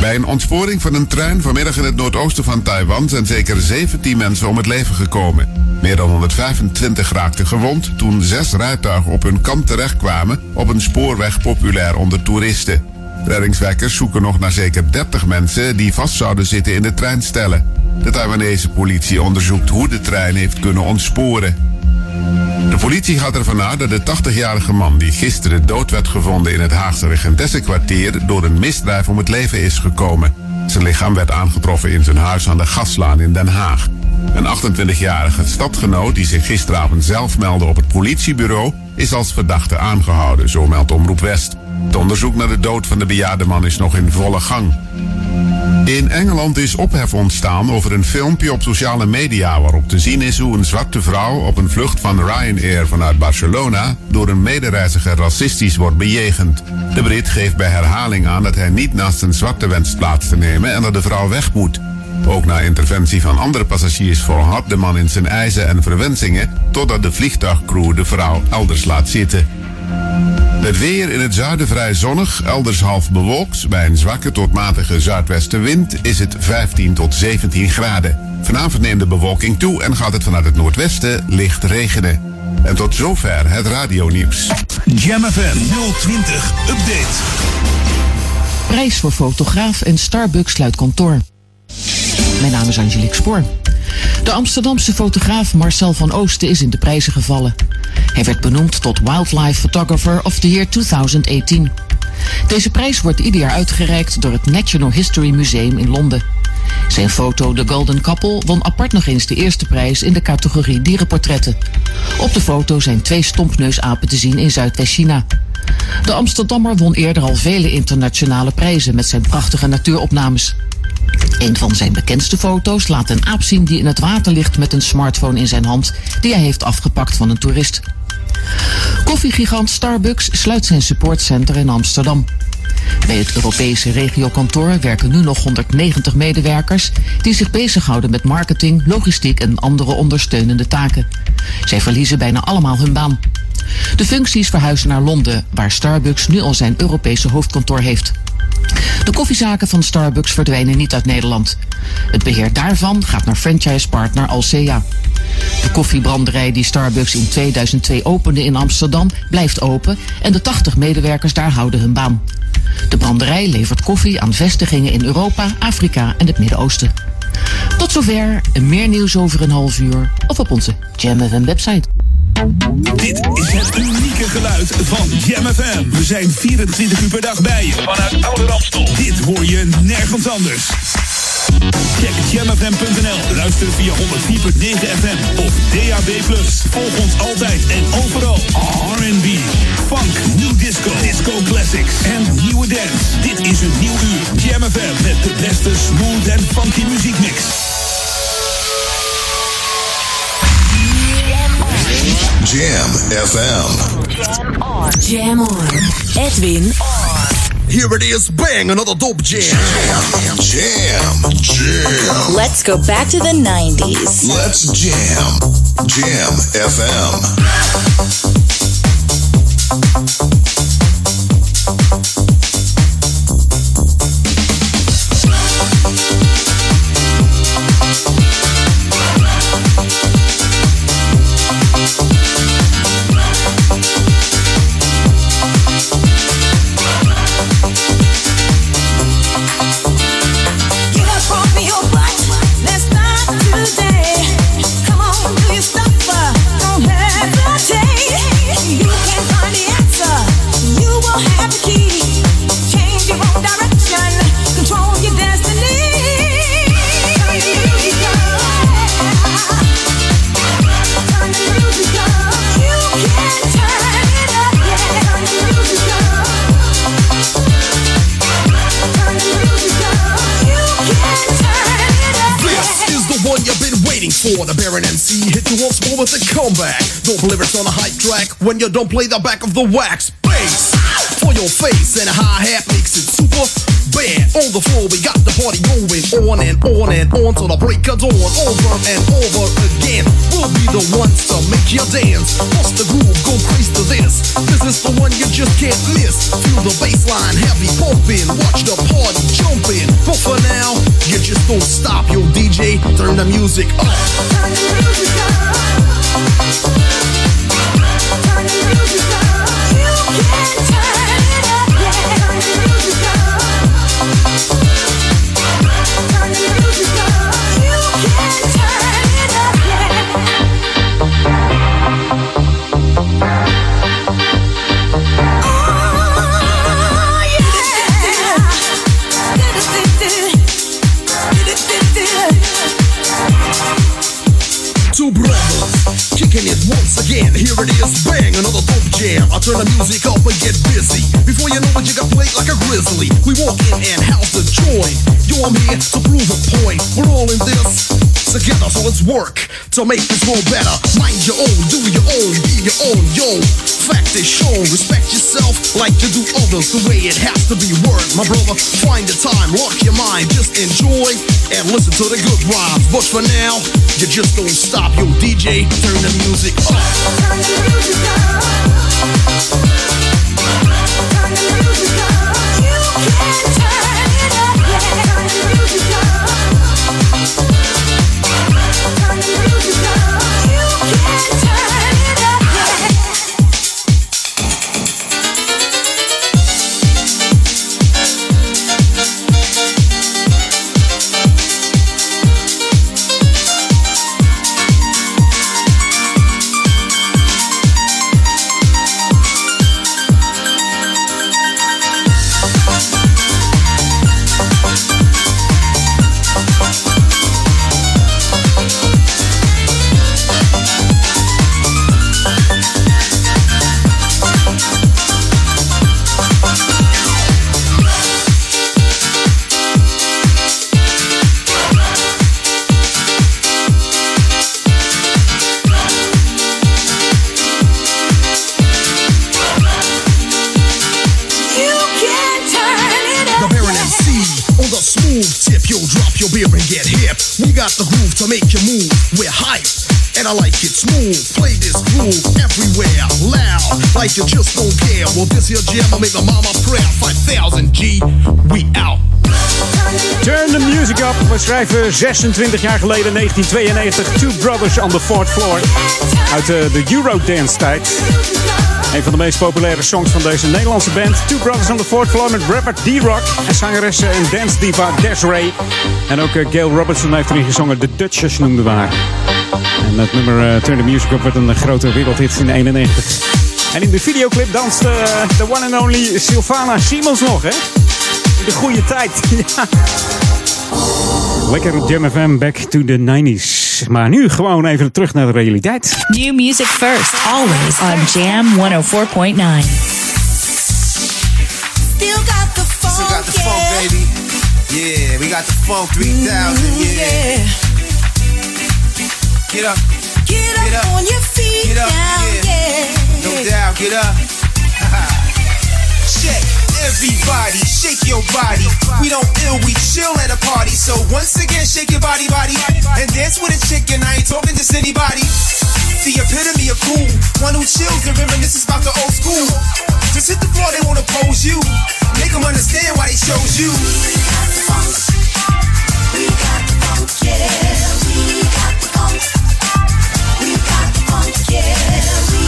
Speaker 12: Bij een ontsporing van een trein vanmiddag in het noordoosten van Taiwan zijn zeker 17 mensen om het leven gekomen. Meer dan 125 raakten gewond toen zes rijtuigen op hun kant terechtkwamen op een spoorweg populair onder toeristen. Reddingswerkers zoeken nog naar zeker 30 mensen die vast zouden zitten in de treinstellen. De Taiwanese politie onderzoekt hoe de trein heeft kunnen ontsporen. De politie gaat ervan uit dat de 80-jarige man die gisteren dood werd gevonden in het Haagse Regentessenkwartier door een misdrijf om het leven is gekomen. Zijn lichaam werd aangetroffen in zijn huis aan de Gaslaan in Den Haag. Een 28-jarige stadgenoot die zich gisteravond zelf meldde op het politiebureau is als verdachte aangehouden, zo meldt Omroep West. Het onderzoek naar de dood van de bejaarde man is nog in volle gang. In Engeland is ophef ontstaan over een filmpje op sociale media waarop te zien is hoe een zwarte vrouw op een vlucht van Ryanair vanuit Barcelona door een medereiziger racistisch wordt bejegend. De Brit geeft bij herhaling aan dat hij niet naast een zwarte wenst plaats te nemen en dat de vrouw weg moet. Ook na interventie van andere passagiers volhardt de man in zijn eisen en verwensingen totdat de vliegtuigcrew de vrouw elders laat zitten. Het weer in het zuiden vrij zonnig, elders half bewolkt. Bij een zwakke tot matige zuidwestenwind is het 15 tot 17 graden. Vanavond neemt de bewolking toe en gaat het vanuit het noordwesten licht regenen. En tot zover het radionieuws.
Speaker 11: Jam FM 020 Update.
Speaker 20: Prijs voor fotograaf en Starbucks sluit kantoor. Mijn naam is Angelique Spoor. De Amsterdamse fotograaf Marcel van Oosten is in de prijzen gevallen. Hij werd benoemd tot Wildlife Photographer of the Year 2018. Deze prijs wordt ieder jaar uitgereikt door het Natural History Museum in Londen. Zijn foto The Golden Couple won apart nog eens de eerste prijs in de categorie dierenportretten. Op de foto zijn twee stompneusapen te zien in Zuidwest-China. De Amsterdammer won eerder al vele internationale prijzen met zijn prachtige natuuropnames. Een van zijn bekendste foto's laat een aap zien die in het water ligt met een smartphone in zijn hand die hij heeft afgepakt van een toerist. Koffiegigant Starbucks sluit zijn supportcenter in Amsterdam. Bij het Europese regiokantoor werken nu nog 190 medewerkers die zich bezighouden met marketing, logistiek en andere ondersteunende taken. Zij verliezen bijna allemaal hun baan. De functies verhuizen naar Londen, waar Starbucks nu al zijn Europese hoofdkantoor heeft. De koffiezaken van Starbucks verdwijnen niet uit Nederland. Het beheer daarvan gaat naar franchisepartner Alsea. De koffiebranderij die Starbucks in 2002 opende in Amsterdam blijft open en de 80 medewerkers daar houden hun baan. De branderij levert koffie aan vestigingen in Europa, Afrika en het Midden-Oosten. Tot zover. Meer nieuws over een half uur. Of op onze Jam FM website.
Speaker 11: Dit is het unieke geluid van Jam FM. We zijn 24 uur per dag bij je vanuit Oude Ramstel. Dit hoor je nergens anders. Check jamfm.nl. Luister via 104.9 FM of DAB+. Volg ons altijd en overal. R&B, funk, new disco, disco classics en nieuwe dance. Dit is een nieuw uur. Jam FM met de beste smooth en funky muziekmix.
Speaker 21: Jam FM.
Speaker 22: Jam on. Jam on. Edwin
Speaker 21: Here it is, bang, another dope jam. Jam, jam, jam.
Speaker 3: Let's go back to the 90s.
Speaker 21: Let's jam. Jam FM.
Speaker 4: You
Speaker 21: don't play the back of the wax. Bass for your face and a hi hat makes it super bad. On the floor, we got the party going on and on and on till the break of dawn. Over and over again. We'll be the ones to make you dance. Bust the groove, go crazy to this. This is the one you just can't miss. Feel the bass line heavy pumping. Watch the party jumping. But for now, you just don't stop. Yo, DJ, turn the music up.
Speaker 4: Turn the music up.
Speaker 21: Again. Here it is, bang, another dope jam. I turn the music up and get busy. Before you know it, you got played like a grizzly. We walk in and house the joint. Yo, I'm here to prove a point. We're all in this together, so let's work to make this world better. Mind your own, do your own, be your own, yo. Fact is shown, respect yourself like you do others. The way it has to be worked, my brother. Find the time, lock your mind, just enjoy and listen to the good rhymes. But for now, you just don't stop, yo, DJ. Turn the music up.
Speaker 4: Turn the music up. Turn the music up. Turn
Speaker 21: I like it smooth. Play this groove everywhere, loud, like you just don't care. Well, this here jam will make my mama proud. 5000 G, we out.
Speaker 4: Turn the
Speaker 1: music up. We schrijven 26 jaar geleden, 1992, Two Brothers on the Fourth Floor. Uit de, de Eurodance tijd. Een van de meest populaire songs van deze Nederlandse band. Two Brothers on the Fourth Floor met rapper D-Rock en zangeres en dance diva Desiree. En ook eh, Gail Robertson heeft erin gezongen. The Dutchess noemden we haar. En het nummer uh, Turn the Music Up werd een grote wereldhit in 91. En in de videoclip danst uh, de one and only Sylvana Simons nog, hè? In de goede tijd. ja. Lekker Jam FM, back to the 90s. Maar nu gewoon even terug naar de realiteit.
Speaker 3: New music first, always on Jam 104.9.
Speaker 4: Still got the funk,
Speaker 23: Still got the funk, baby. Yeah, we got the funk 3000, yeah. Get up.
Speaker 4: Get up,
Speaker 23: Get up.
Speaker 4: on your feet
Speaker 23: Get up,
Speaker 4: now,
Speaker 23: yeah.
Speaker 4: yeah.
Speaker 23: No doubt, get up. Check. Everybody, shake your body. We don't ill, we chill at a party. So once again, shake your body, body, and dance with a chick. And I ain't talking just anybody. The epitome of cool, one who chills and reminisces about the old school. Just hit the floor, they wanna pose you. Make them understand why they chose you.
Speaker 4: We got the funk, yeah. We got the funk. We got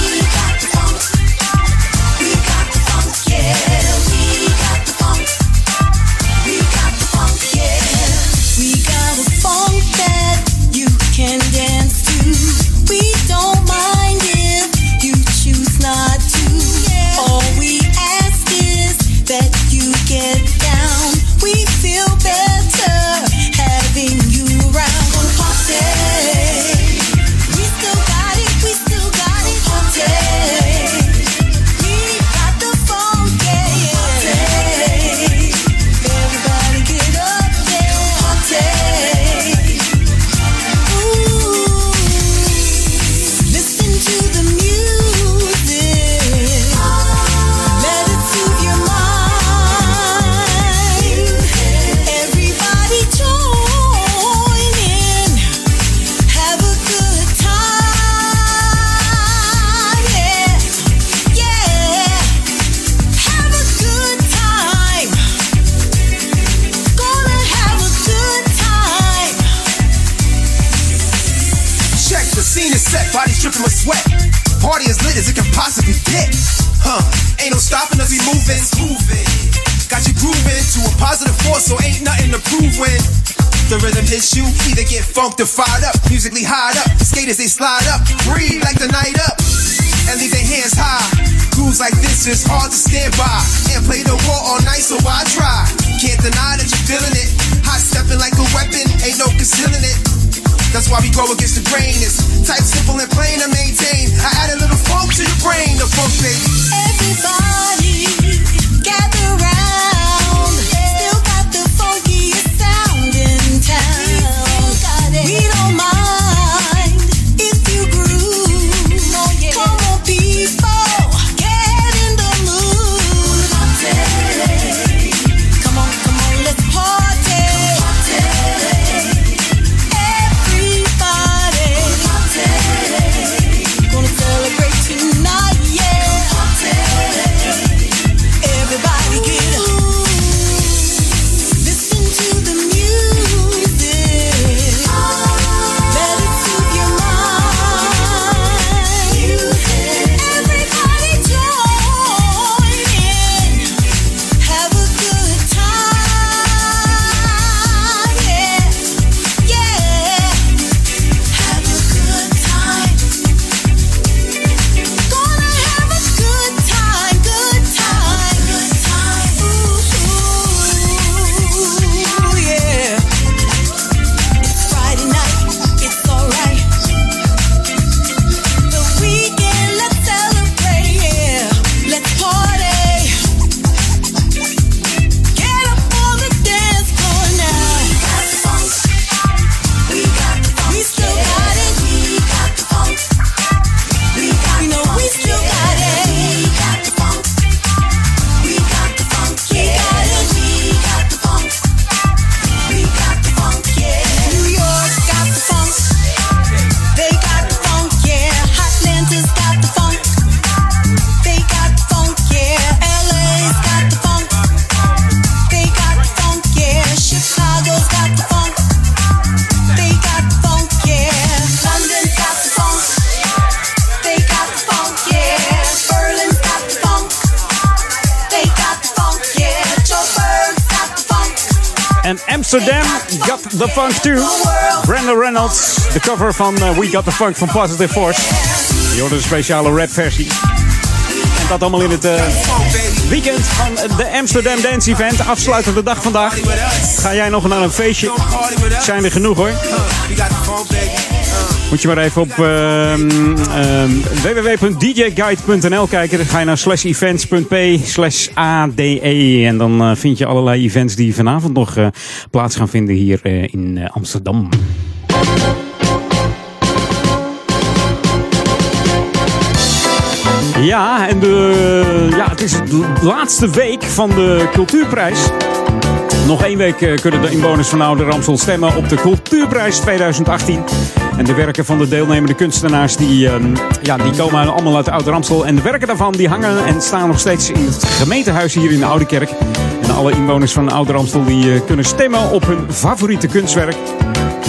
Speaker 23: Huh, ain't no stopping us, we moving, moving. Got you grooving to a positive force, so ain't nothing to prove when the rhythm hits you. Either get funked or fired up, musically high up. Skaters they slide up, breathe like the night up, and leave their hands high. Grooves like this is hard to stand by and play the war all night, so I try. Can't deny that you're feeling it. Hot stepping like a weapon, ain't no concealing it. That's why we go against the grain. It's type simple and plain to maintain. I add a little funk to your brain, the funk baby.
Speaker 4: Everybody gather
Speaker 1: 2. Brandon Reynolds, de cover van eh, We Got The Funk van Positive Force. Je hoorde een speciale rap versie. En dat allemaal in het eh, weekend van de Amsterdam Dance Event. Afsluitende dag vandaag. Ga jij nog naar een feestje? Zijn er genoeg hoor. Moet je maar even op ehm, ehm, www.djguide.nl kijken. Dan ga je naar slash events.p slash ADE. En dan eh, vind je allerlei events die vanavond nog eh, plaats gaan vinden hier eh, in Amsterdam. Ja, en de, ja, het is de laatste week van de Cultuurprijs. Nog één week eh, kunnen de inwoners van Oude Ramsel stemmen op de Cultuurprijs 2018. En de werken van de deelnemende kunstenaars die, ehm, ja, die komen allemaal uit Oude Ramsel. En de werken daarvan die hangen en staan nog steeds in het gemeentehuis hier in de Oude Kerk. En alle inwoners van Oude Ramsel die eh, kunnen stemmen op hun favoriete kunstwerk.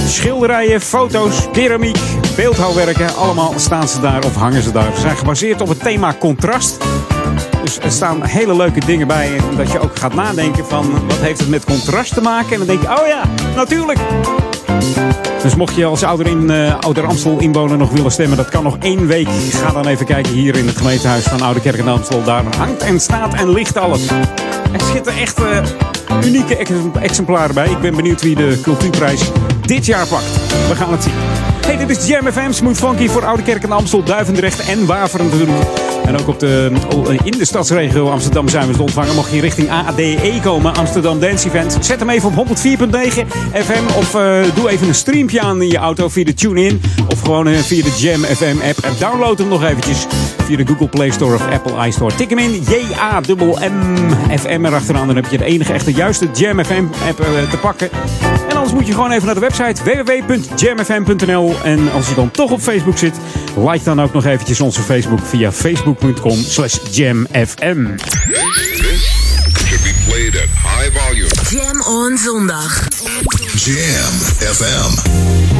Speaker 1: Schilderijen, foto's, keramiek, beeldhouwwerken, allemaal staan ze daar of hangen ze daar. Ze zijn gebaseerd op het thema contrast. Dus er staan hele leuke dingen bij. Dat je ook gaat nadenken van wat heeft het met contrast te maken. En dan denk je, oh ja, natuurlijk. Dus mocht je als ouder, in, eh, ouder Amstel inwoner nog willen stemmen, dat kan nog één week. Ga dan even kijken hier in het gemeentehuis van Oude Kerk en Amstel. Daar hangt en staat en ligt alles. Er zitten echt eh, unieke ex- exemplaren bij. Ik ben benieuwd wie de cultuurprijs dit jaar pakt. We gaan het zien. Dit is Jam FM, Smooth Funky voor Oude Kerk en Amstel, Duivendrecht en Waveren. En ook op de, in de stadsregio Amsterdam zijn we te ontvangen. Mocht je richting ADE komen, Amsterdam Dance Event, zet hem even op 104.9 FM. Of eh, doe even een streampje aan in je auto via de TuneIn. Of gewoon eh, via de Jam FM app. En download hem nog eventjes via de Google Play Store of Apple iStore. Tik hem in, J-A-M-M FM erachteraan. Dan heb je de enige echte juiste Jam FM app eh, te pakken. Anders moet je gewoon even naar de website www.jamfm.nl. En als je dan toch op Facebook zit, like dan ook nog eventjes onze Facebook via facebook.com slash jamfm.
Speaker 2: Jam on zondag.
Speaker 21: Jam FM.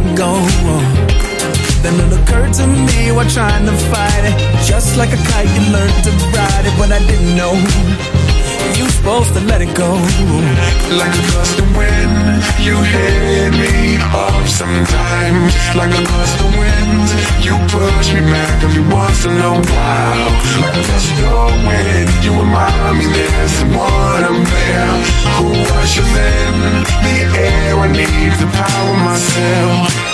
Speaker 7: Let go. Then it occurred to me while trying to fight it. Just like a kite, you learned to ride it, but I didn't know. You supposed to let it go.
Speaker 23: Like a gust of wind, you hit me off sometimes. Like a gust of wind, you push me back every once in a while. Like a gust of wind, you remind me there's someone up there who rushes in the air. I need to power myself.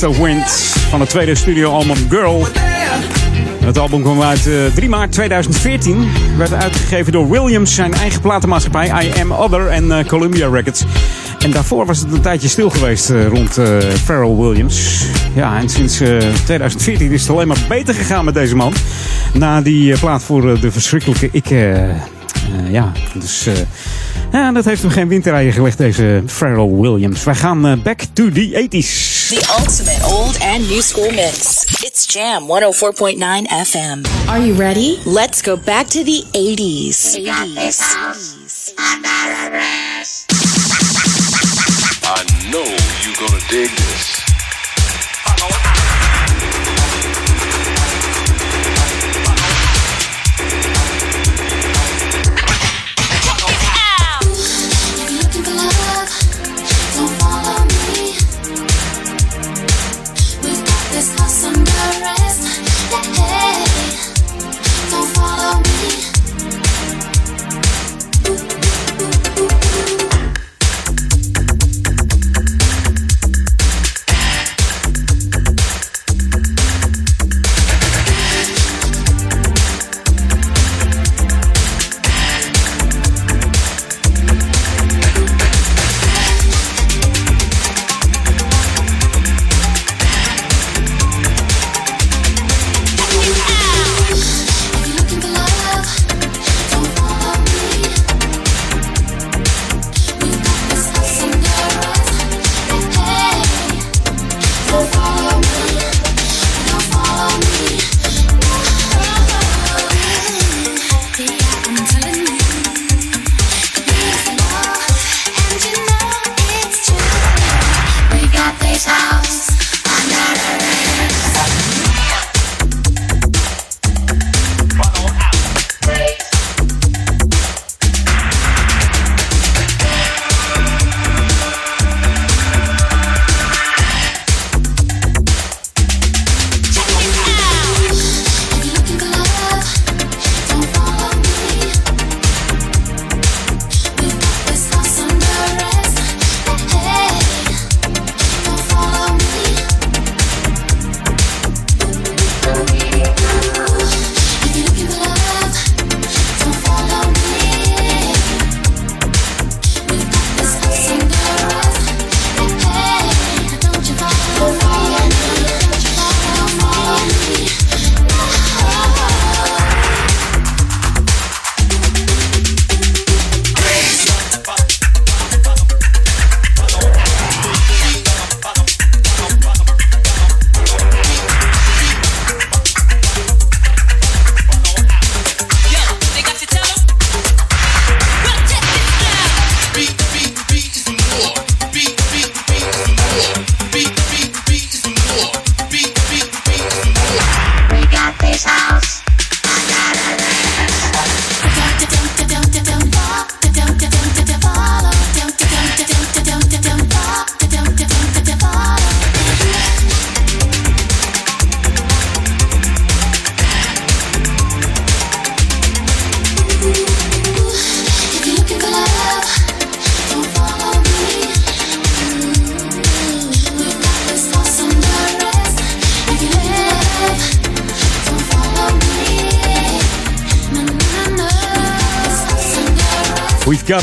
Speaker 7: The
Speaker 23: Wind
Speaker 1: van het tweede studioalbum Girl. Het album kwam uit eh, 3 maart 2014. Werd uitgegeven door Williams, zijn eigen platenmaatschappij I Am Other en eh, Columbia Records. En daarvoor was het een tijdje stil geweest eh, rond eh, Pharrell Williams. Ja, en sinds eh, 2014 is het alleen maar beter gegaan met deze man. Na die eh, plaat voor eh, de verschrikkelijke Ik. Eh, ja, dus eh, ja, dat heeft hem geen winterrijen gelegd, deze Pharrell Williams. Wij gaan eh, back to the 80s.
Speaker 3: The ultimate old and new school mix. It's Jam 104.9 FM.
Speaker 2: Are you ready?
Speaker 3: Let's go back to the 80s.
Speaker 23: I know you're gonna dig this.
Speaker 1: We've got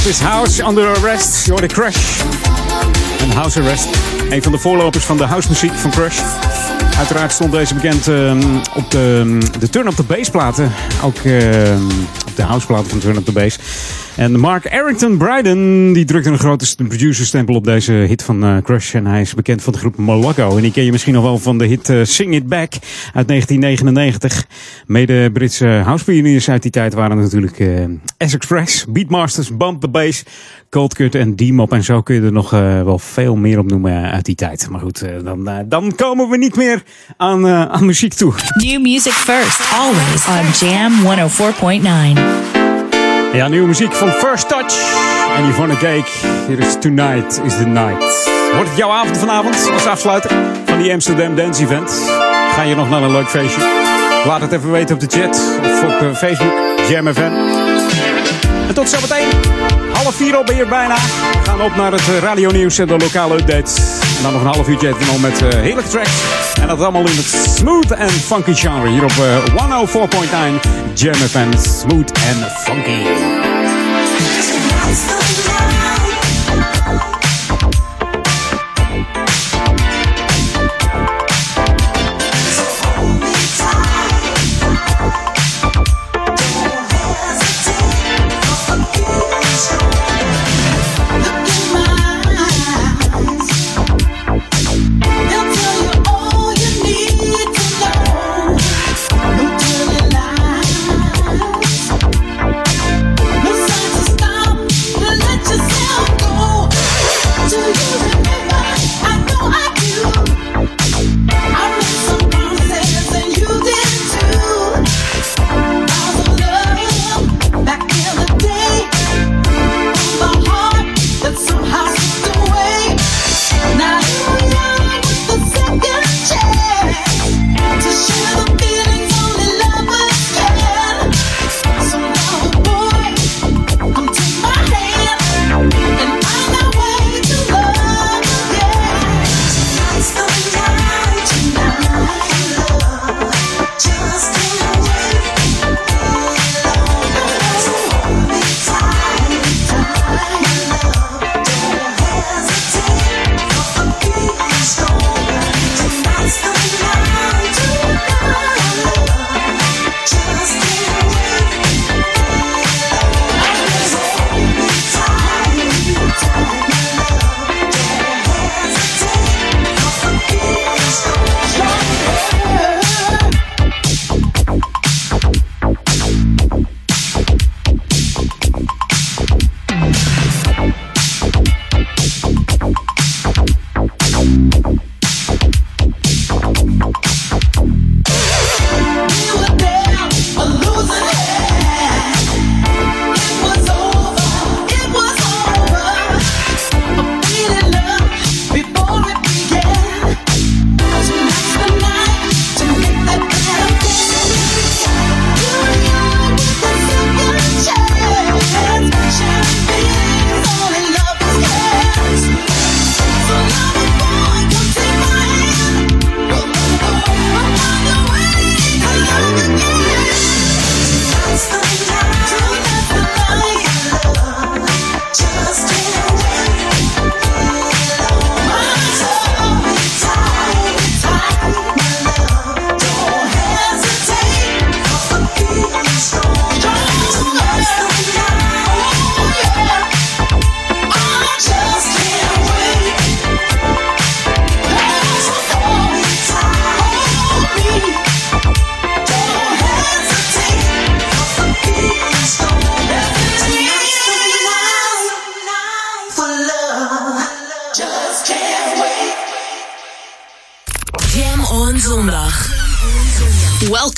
Speaker 1: this house under arrest. Je hoorde Crash. En House Arrest. Een van de voorlopers van de housemuziek van Crash. Uiteraard stond deze bekend ehm, op de, de Turn Up the Bass platen. Ook ehm, op
Speaker 4: de houseplaten van Turn Up The Bass. En Mark Arrington Bryden, die drukte een grote producerstempel op deze hit van eh, Crush. En hij is bekend van de groep Moloko. En die ken je misschien nog wel van de hit eh, Sing It Back uit 1999. Mede Britse housepioneers uit die tijd waren natuurlijk eh S-Express, Beatmasters, Bump The Bass, Cold Cut en D-Mop. En zo kun je er nog wel veel meer op noemen uit die tijd. Maar goed, dan, dan komen we niet meer aan, aan muziek toe.
Speaker 3: New music first, always on Jam 104.9.
Speaker 4: Ja, nieuwe muziek van First Touch en Yvonne Cake. Hier is Tonight is the Night. Wordt het jouw avond vanavond als afsluiter van die Amsterdam Dance Event? Ga je nog naar een leuk feestje? Laat het even weten op de chat of op eh, Facebook, Jam FM. En tot zometeen. Half vier al ben je er bijna. We gaan op naar het eh, radionieuws en de lokale updates. En dan nog een half uurtje even met eh, heerlijke tracks. En dat allemaal in het smooth en funky genre. Hier op eh, 104.9 Jam FM. Smooth en funky.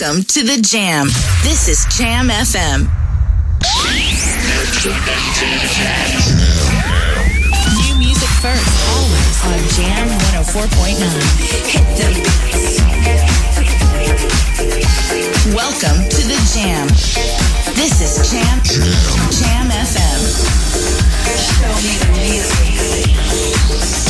Speaker 3: Welcome to the Jam. This is Jam FM. New music first, always on Jam 104.9. Hit them beats. Welcome to the Jam. This is Jam Jam FM. Show me the music.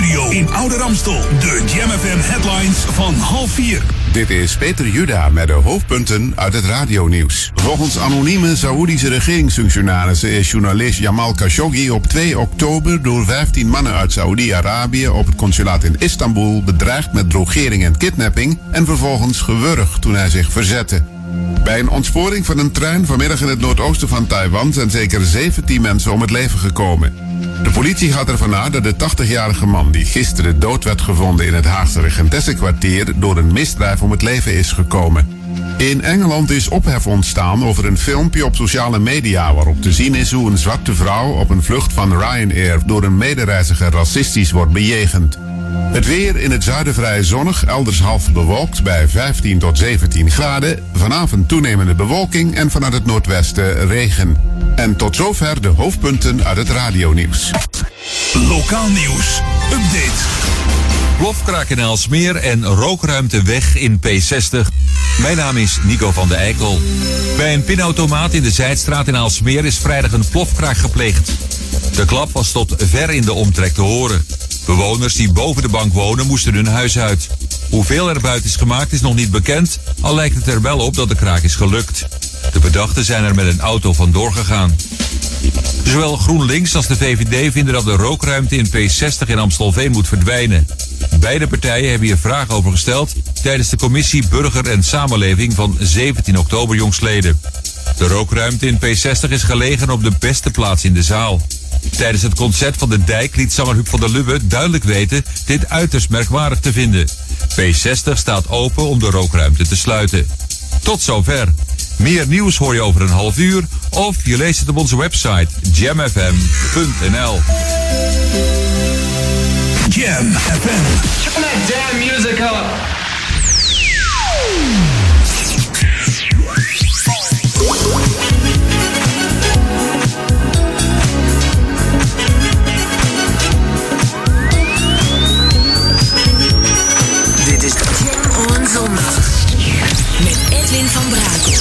Speaker 11: Nieuwsstudio in Oude Ramstel. De Jam headlines van half vier.
Speaker 12: Dit is Peter Juda met de hoofdpunten uit het radionieuws. Volgens anonieme Saoedische regeringsfunctionarissen is journalist Jamal Khashoggi op 2 oktober door 15 mannen uit Saoedi-Arabië op het consulaat in Istanbul bedreigd met drogering en kidnapping en vervolgens gewurgd toen hij zich verzette. Bij een ontsporing van een trein vanmiddag in het noordoosten van Taiwan zijn zeker 17 mensen om het leven gekomen. De politie gaat ervan uit dat de 80-jarige man die gisteren dood werd gevonden in het Haagse Regentessenkwartier door een misdrijf om het leven is gekomen. In Engeland is ophef ontstaan over een filmpje op sociale media waarop te zien is hoe een zwarte vrouw op een vlucht van Ryanair door een medereiziger racistisch wordt bejegend. Het weer in het zuiden vrij zonnig, elders half bewolkt bij 15 tot 17 graden. Vanavond toenemende bewolking en vanuit het noordwesten regen. En tot zover de hoofdpunten uit het radionieuws.
Speaker 11: Lokaal nieuws. Update.
Speaker 13: Plofkraak in Aalsmeer en rookruimte weg in P60. Mijn naam is Nico van de Eikel. Bij een pinautomaat in de Zijdstraat in Aalsmeer is vrijdag een plofkraak gepleegd. De klap was tot ver in de omtrek te horen. Bewoners die boven de bank wonen moesten hun huis uit. Hoeveel er buiten is gemaakt is nog niet bekend, al lijkt het er wel op dat de kraak is gelukt. De verdachten zijn er met een auto vandoor gegaan. Zowel GroenLinks als de VVD vinden dat de rookruimte in P60 in Amstelveen moet verdwijnen. Beide partijen hebben hier vragen over gesteld tijdens de commissie Burger en Samenleving van 17 oktober jongsleden. De rookruimte in P60 is gelegen op de beste plaats in de zaal. Tijdens het concert van de dijk liet zanger Huub van der Lubbe duidelijk weten dit uiterst merkwaardig te vinden. P60 staat open om de rookruimte te sluiten. Tot zover. Meer nieuws hoor je over een half uur of je leest het op onze website jamfm.nl.
Speaker 11: Jam FM.
Speaker 14: Turn that damn music up.
Speaker 2: Met Edwin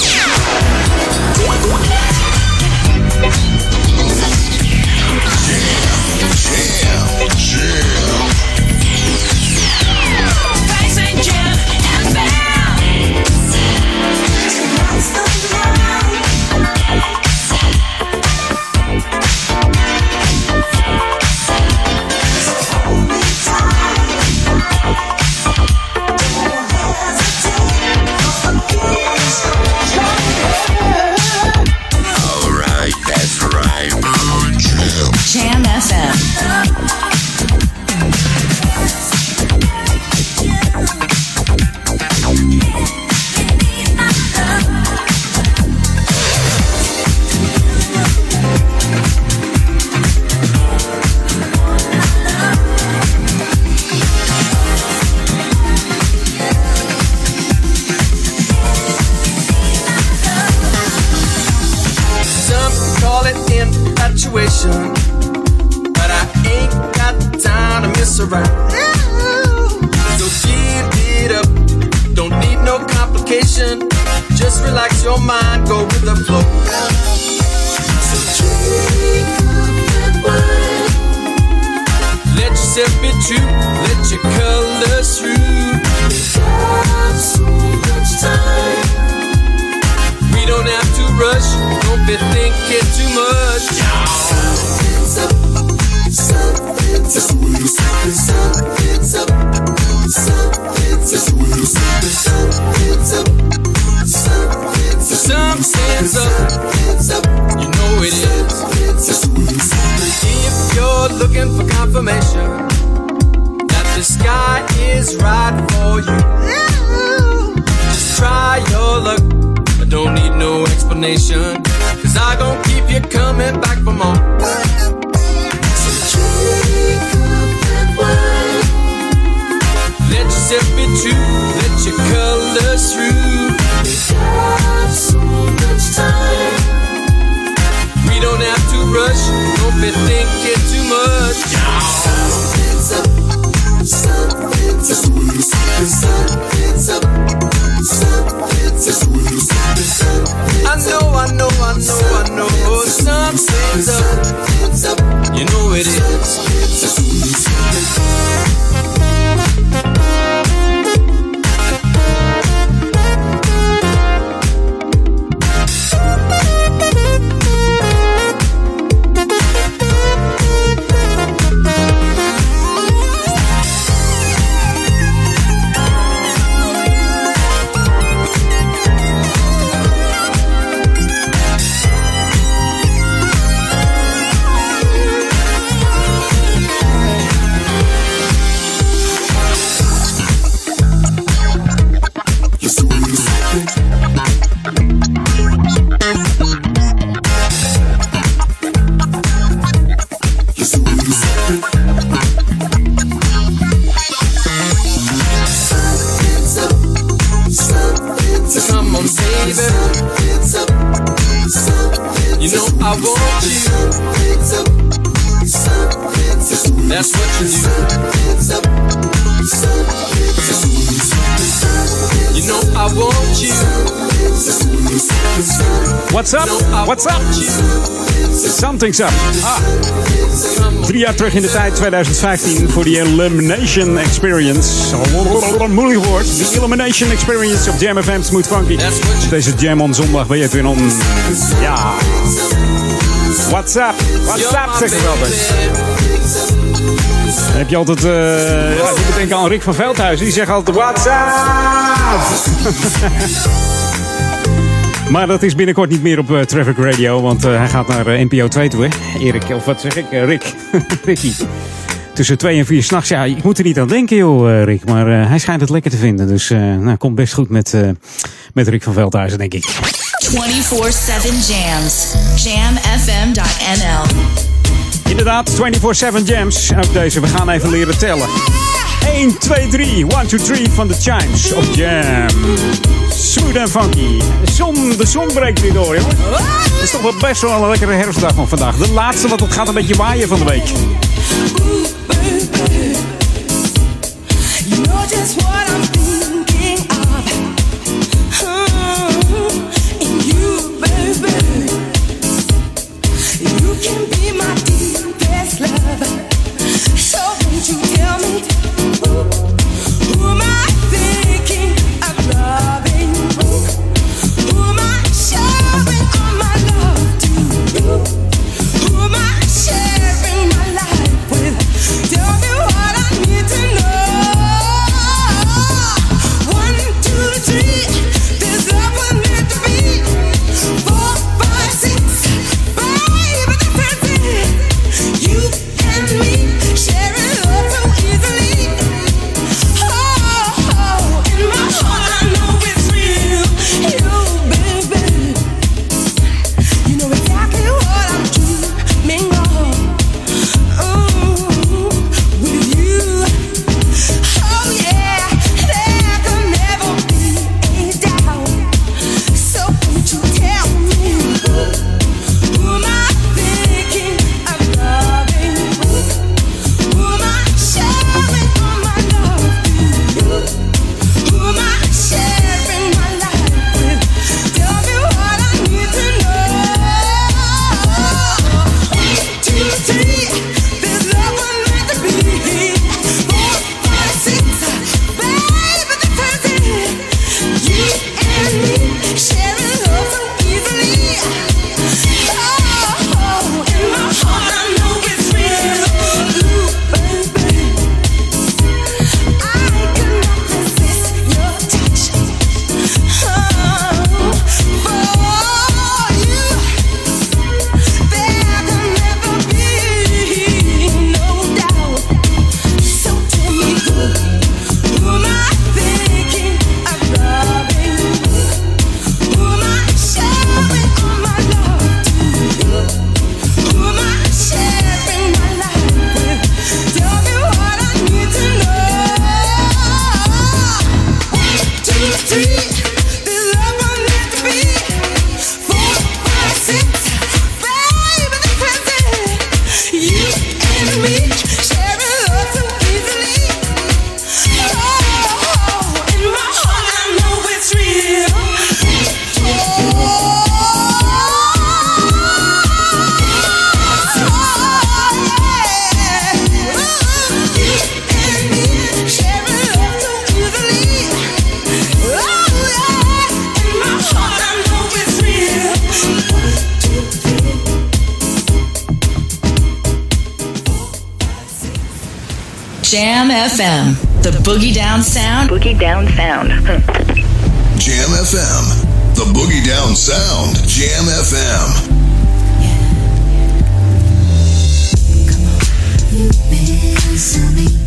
Speaker 24: Something's up.
Speaker 1: Ah. Drie jaar terug in de tijd, 2015, voor die Elimination Experience. Moeilijk woord. De Elimination Experience op Jam FM Smooth Funky. Deze Jam on zondag ben je weer on. Ja. What's up? What's up, zeg ik altijd. Heb je altijd, eh ja, ik denken aan Rick van Veldhuis. Die zegt altijd, what's up? Maar dat is binnenkort niet meer op eh, Traffic Radio, want eh, hij gaat naar eh, NPO 2 toe, hè? Erik, of wat zeg ik? Rick. Ricky. Tussen 2 en 4 s'nachts. Ja, ik moet er niet aan denken, joh, Rick. Maar hij schijnt het lekker te vinden. Dus nou, komt best goed met, met Rick van Veldhuizen, denk ik.
Speaker 3: 24-7 jams. Jamfm.nl.
Speaker 1: Inderdaad, 24-7 jams. Ook deze, we gaan even leren tellen. 1, 2, 3. 1, 2, 3 van de Chimes op Jam. Smooth en funky. De zon, de zon breekt weer door, jongen. Het is toch wel best wel een lekkere herfstdag van vandaag. De laatste, want het gaat een beetje waaien van de week.
Speaker 3: Jam FM, the boogie down sound. Boogie down sound.
Speaker 21: Jam FM, the boogie down sound. Jam FM.
Speaker 25: Missing me,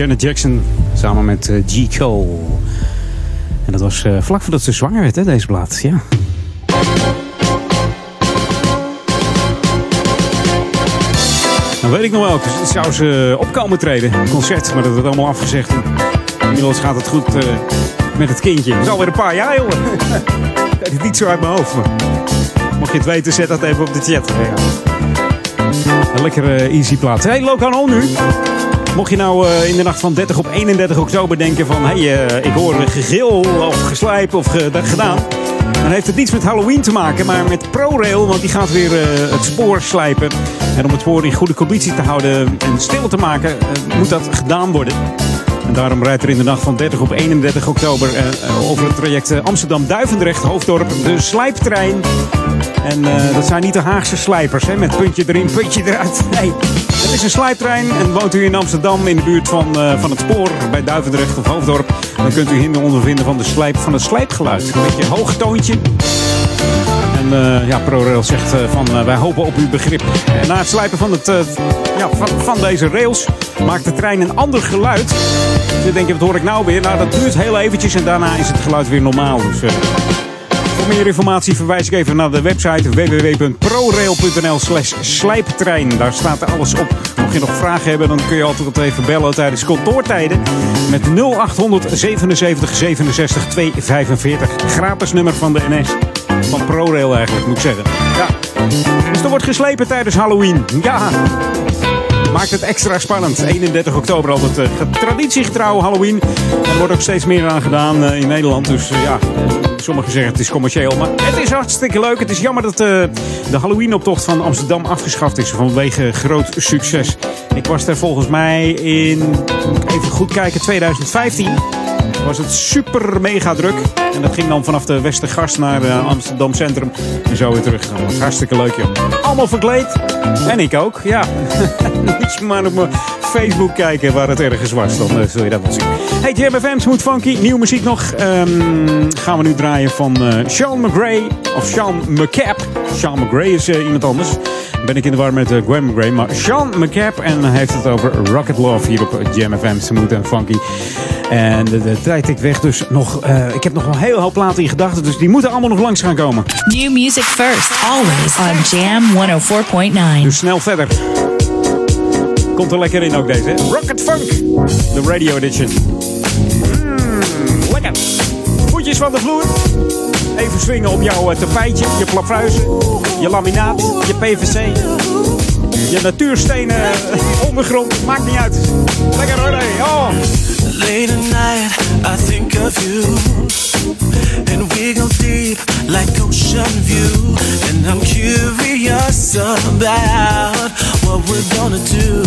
Speaker 1: Janet Jackson samen met eh, G. Cole. En dat was eh, vlak voordat ze zwanger werd, hè, deze plaat. Ja. Dan weet ik nog wel, zou ze opkomen treden. Een concert, maar dat werd allemaal afgezegd. Inmiddels gaat het goed eh, met het kindje. Het is alweer een paar jaar, jongen. ik het niet zo uit mijn hoofd. Mocht je het weten, zet dat even op de chat. Een lekkere easy plaat. Hey, Lokan On nu. Mocht je nou eh, in de nacht van 30 op 31 oktober denken van... hey, eh, ik hoor gegil of geslijp of gedaan... dan heeft het niets met Halloween te maken, maar met ProRail... want die gaat weer eh, het spoor slijpen. En om het spoor in goede conditie te houden en stil te maken... moet dat gedaan worden. En daarom rijdt er in de nacht van 30 op 31 oktober... eh, eh, over het traject eh, Amsterdam-Duivendrecht, Hoofddorp... de slijptrein... En dat zijn niet de Haagse slijpers, hè, met puntje erin, puntje eruit. Nee, het is een slijptrein en woont u in Amsterdam in de buurt van, van het spoor bij Duivendrecht of Hoofddorp. Dan kunt u hinder ondervinden van, de slijp, van het slijpgeluid. Een beetje een. Eh, ja, ProRail zegt eh, van eh, wij hopen op uw begrip. Na het slijpen van, het, ja, van, van deze rails maakt de trein een ander geluid. Dus je denkt, wat hoor ik nou weer? Nou, dat duurt heel eventjes en daarna is het geluid weer normaal. Dus voor meer informatie verwijs ik even naar de website www.prorail.nl slash slijptrein. Daar staat alles op. Mocht je nog vragen hebben, dan kun je altijd even bellen tijdens kantoortijden. Met 0800 77 67 245. Gratis nummer van de NS. Van ProRail eigenlijk, moet ik zeggen. Ja. Dus er wordt geslepen tijdens Halloween. Ja. Maakt het extra spannend. 31 oktober altijd uh, traditiegetrouw Halloween. Er wordt ook steeds meer aan gedaan uh, in Nederland. Dus uh, ja, sommigen zeggen het is commercieel. Maar het is hartstikke leuk. Het is jammer dat de Halloween-optocht van Amsterdam afgeschaft is vanwege groot succes. Ik was er volgens mij in, even goed kijken, 2015 was het super mega druk. En dat ging dan vanaf de Westergast naar uh, Amsterdam Centrum. En zo weer terug. Was hartstikke leuk, joh. Allemaal verkleed. En ik ook, ja. Moet je maar op mijn Facebook kijken waar het ergens was. Dan uh, zul je dat wel zien. Hey, Jam FM, Smooth Funky. Nieuwe muziek nog. Um, gaan we nu draaien van uh, Sean McGray. Of Sean McCap. Sean McGray is iemand anders. Ben ik in de war met Gwen McGray. Maar Sean McCap. En heeft het over Rocket Love hier op Jam FM. Smooth en Funky. En de, de tijd ik weg, dus nog, uh, ik heb nog wel heel hoop platen in gedachten, dus die moeten allemaal nog langs gaan komen.
Speaker 3: New music first, always on Jam 104.9.
Speaker 1: Dus snel verder. Komt er lekker in ook deze, hè? Rocket Funk, de radio edition. Mm, lekker. Voetjes van de vloer. Even swingen op jouw tapijtje, je plafuizen, je laminaat, je PVC. Je natuurstenen ondergrond, maakt niet uit. Lekker hoor, hey. oh.
Speaker 26: Late at night, I think of you. And we go deep like ocean view. And I'm curious about what we're gonna do.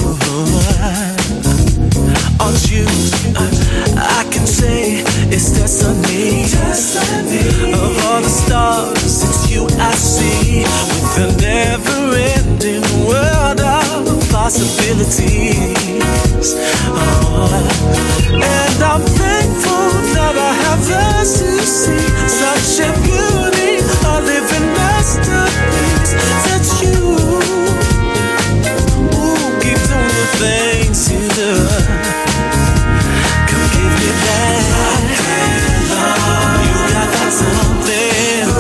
Speaker 26: On you, I can say it's destiny. Of all the stars, it's you I see. With a never ending world of possibilities. Oh, and I'm thankful that I have eyes to see such a beauty, a living masterpiece. That's you. Ooh, keep doing the things you do. Give me that. You got something.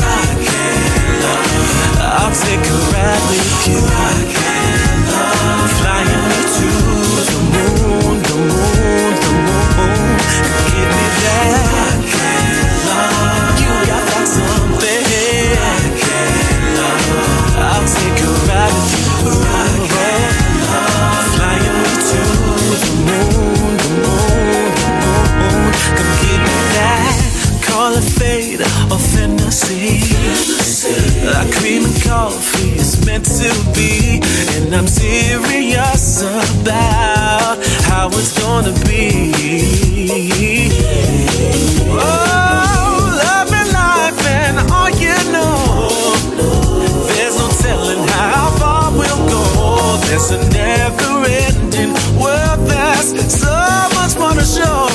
Speaker 26: I'll take a ride with you. Fantasy. Like cream and coffee is meant to be. And I'm serious about how it's gonna be. Oh, love and life and all you know. There's no telling how far we'll go. There's a never ending world. There's so much more to show.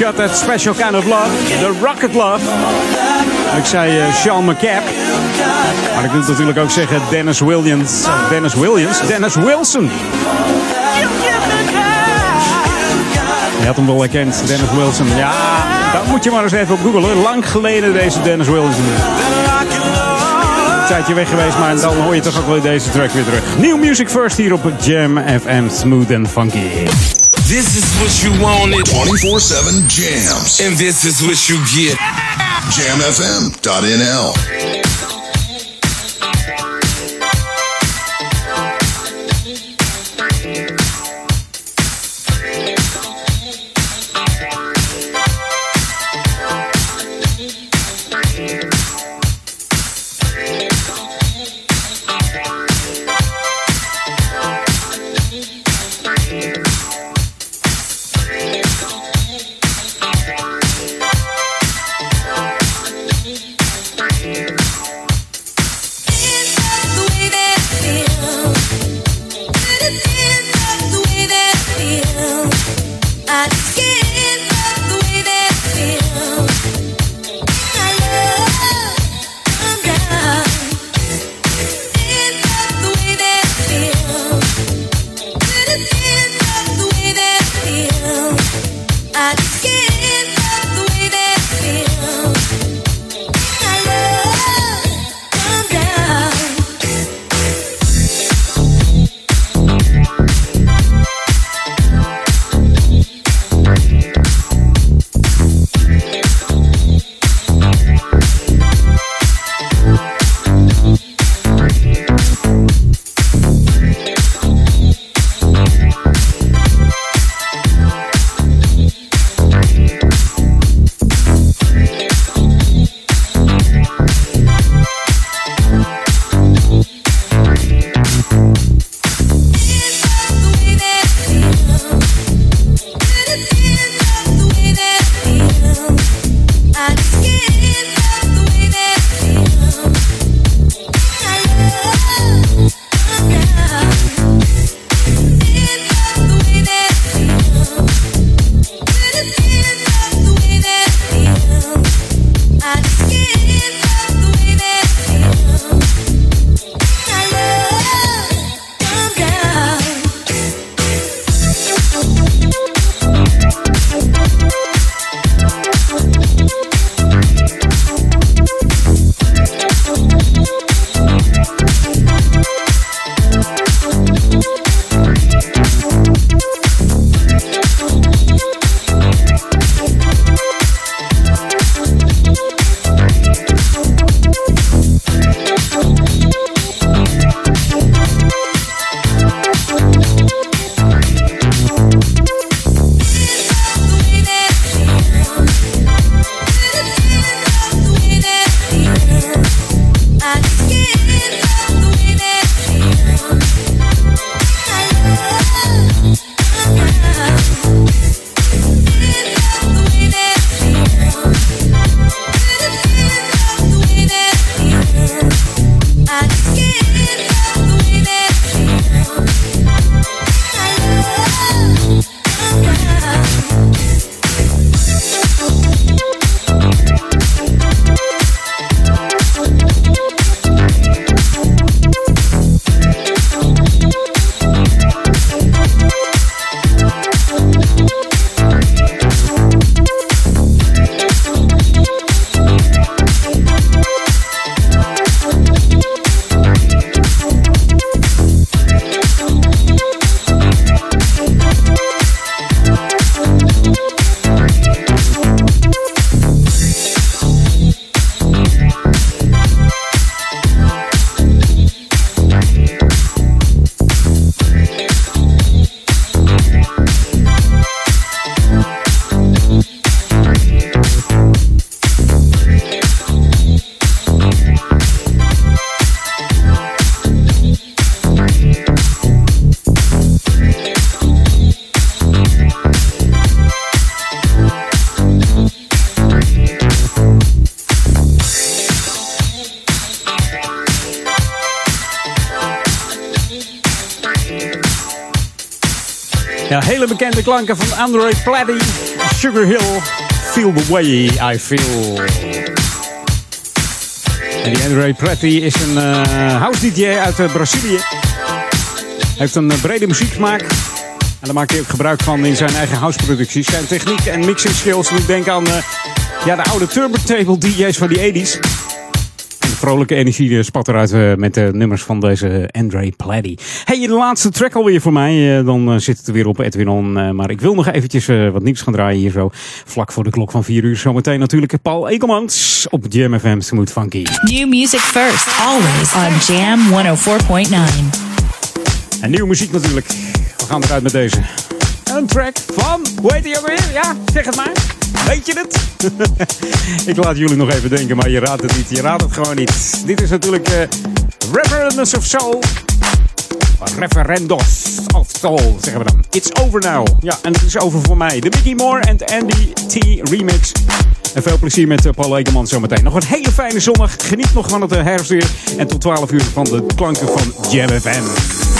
Speaker 26: Got that
Speaker 1: special kind of love. The Rocket Love. Ik zei uh, Sean McCap. Maar ik wil natuurlijk ook zeggen Dennis Williams. Of Dennis Williams? Dennis Wilson. Je had hem wel herkend, Dennis Wilson. Ja, Dan moet je maar eens even op googlen. Lang geleden deze Dennis Wilson. Een tijdje weg geweest, maar dan hoor je toch ook wel deze track weer terug. New Music First hier op Jam FM. Smooth and funky.
Speaker 2: This is what you wanted.
Speaker 4: 24-7 jams.
Speaker 2: And this is what you get.
Speaker 4: Jamfm.nl
Speaker 1: bekende klanken van Andre Platty. Sugar Hill. Feel the way I feel. En die Andre Platty is een eh, house DJ uit eh, Brazilië. Heeft een eh, brede muzieksmaak.
Speaker 23: En daar maakt hij ook gebruik van in zijn eigen houseproducties. Zijn techniek en mixing skills. Moet denken aan ja, de oude turntable DJ's van die 80s. Vrolijke energie eh, spat eruit eh, met de nummers van deze Andre Pladdy. Hey, de laatste track alweer voor mij. Eh, dan zit het er weer op Edwin On. Eh, maar ik wil nog eventjes eh, wat nieuws gaan draaien hier zo. Vlak voor de klok van 4 uur. Zometeen natuurlijk Paul Ekelmans op Jam FM Smooth Funky.
Speaker 3: New music first, always on Jam 104.9.
Speaker 23: En nieuwe muziek natuurlijk. We gaan eruit met deze. Een track van, hoe heet die ook weer? Ja, zeg het maar. Weet je het? ik laat jullie nog even denken, maar je raadt het niet. Je raadt het gewoon niet. Dit is natuurlijk eh Reverendus of Soul. Referendos of Soul, zeggen we dan. It's over now. Ja, en het is over voor mij. De Mickey Moore en Andy T remix. En veel plezier met eh, Paul Ekeman zometeen. Nog een hele fijne zondag. Geniet nog van het eh, herfstweer. En tot 12 uur van de klanken van Jam FM.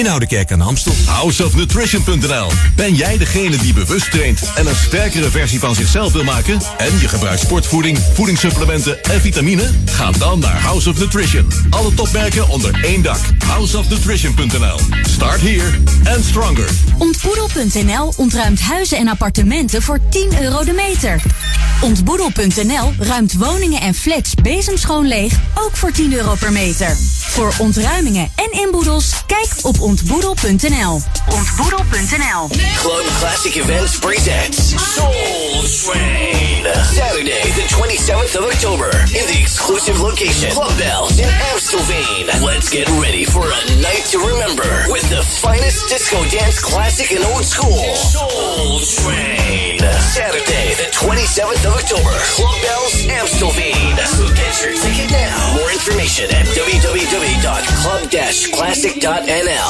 Speaker 27: in Oudekerk aan de Amstel.
Speaker 28: Houseofnutrition.nl. Ben jij degene die bewust traint en een sterkere versie van zichzelf wil maken? En je gebruikt sportvoeding, voedingssupplementen en vitamine? Ga dan naar House of Nutrition. Alle topmerken onder één dak. Houseofnutrition.nl. Start here and stronger.
Speaker 18: Ontboedel.nl ontruimt huizen en appartementen voor 10 euro de meter. Ontboedel.nl ruimt woningen en flats bezemschoon leeg, ook voor 10 euro per meter. Voor ontruimingen en inboedels, kijk op ontboedel.nl. Ontboedel.nl.
Speaker 19: Club Classic Events presents Soul Train. Saturday, the 27th of October, in the exclusive location, Club Bells in Amstelveen. Let's get ready for a night to remember with the finest disco dance classic and old school. Soul Train. Saturday, the 27th of October, Club Bells, Amstelveen. So get your ticket now. More information at www.club-classic.nl.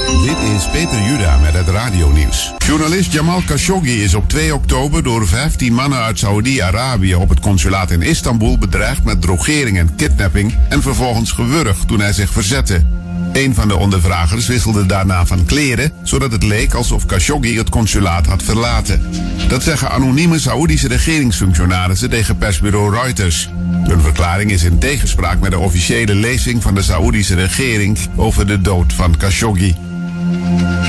Speaker 12: Peter Juda met het radionieuws. Journalist Jamal Khashoggi is op 2 oktober door 15 mannen uit Saoedi-Arabië op het consulaat in Istanbul bedreigd met drogering en kidnapping en vervolgens gewurgd toen hij zich verzette. Een van de ondervragers wisselde daarna van kleren, zodat het leek alsof Khashoggi het consulaat had verlaten. Dat zeggen anonieme Saoedische regeringsfunctionarissen tegen persbureau Reuters. Hun verklaring is in tegenspraak met de officiële lezing van de Saoedische regering over de dood van Khashoggi.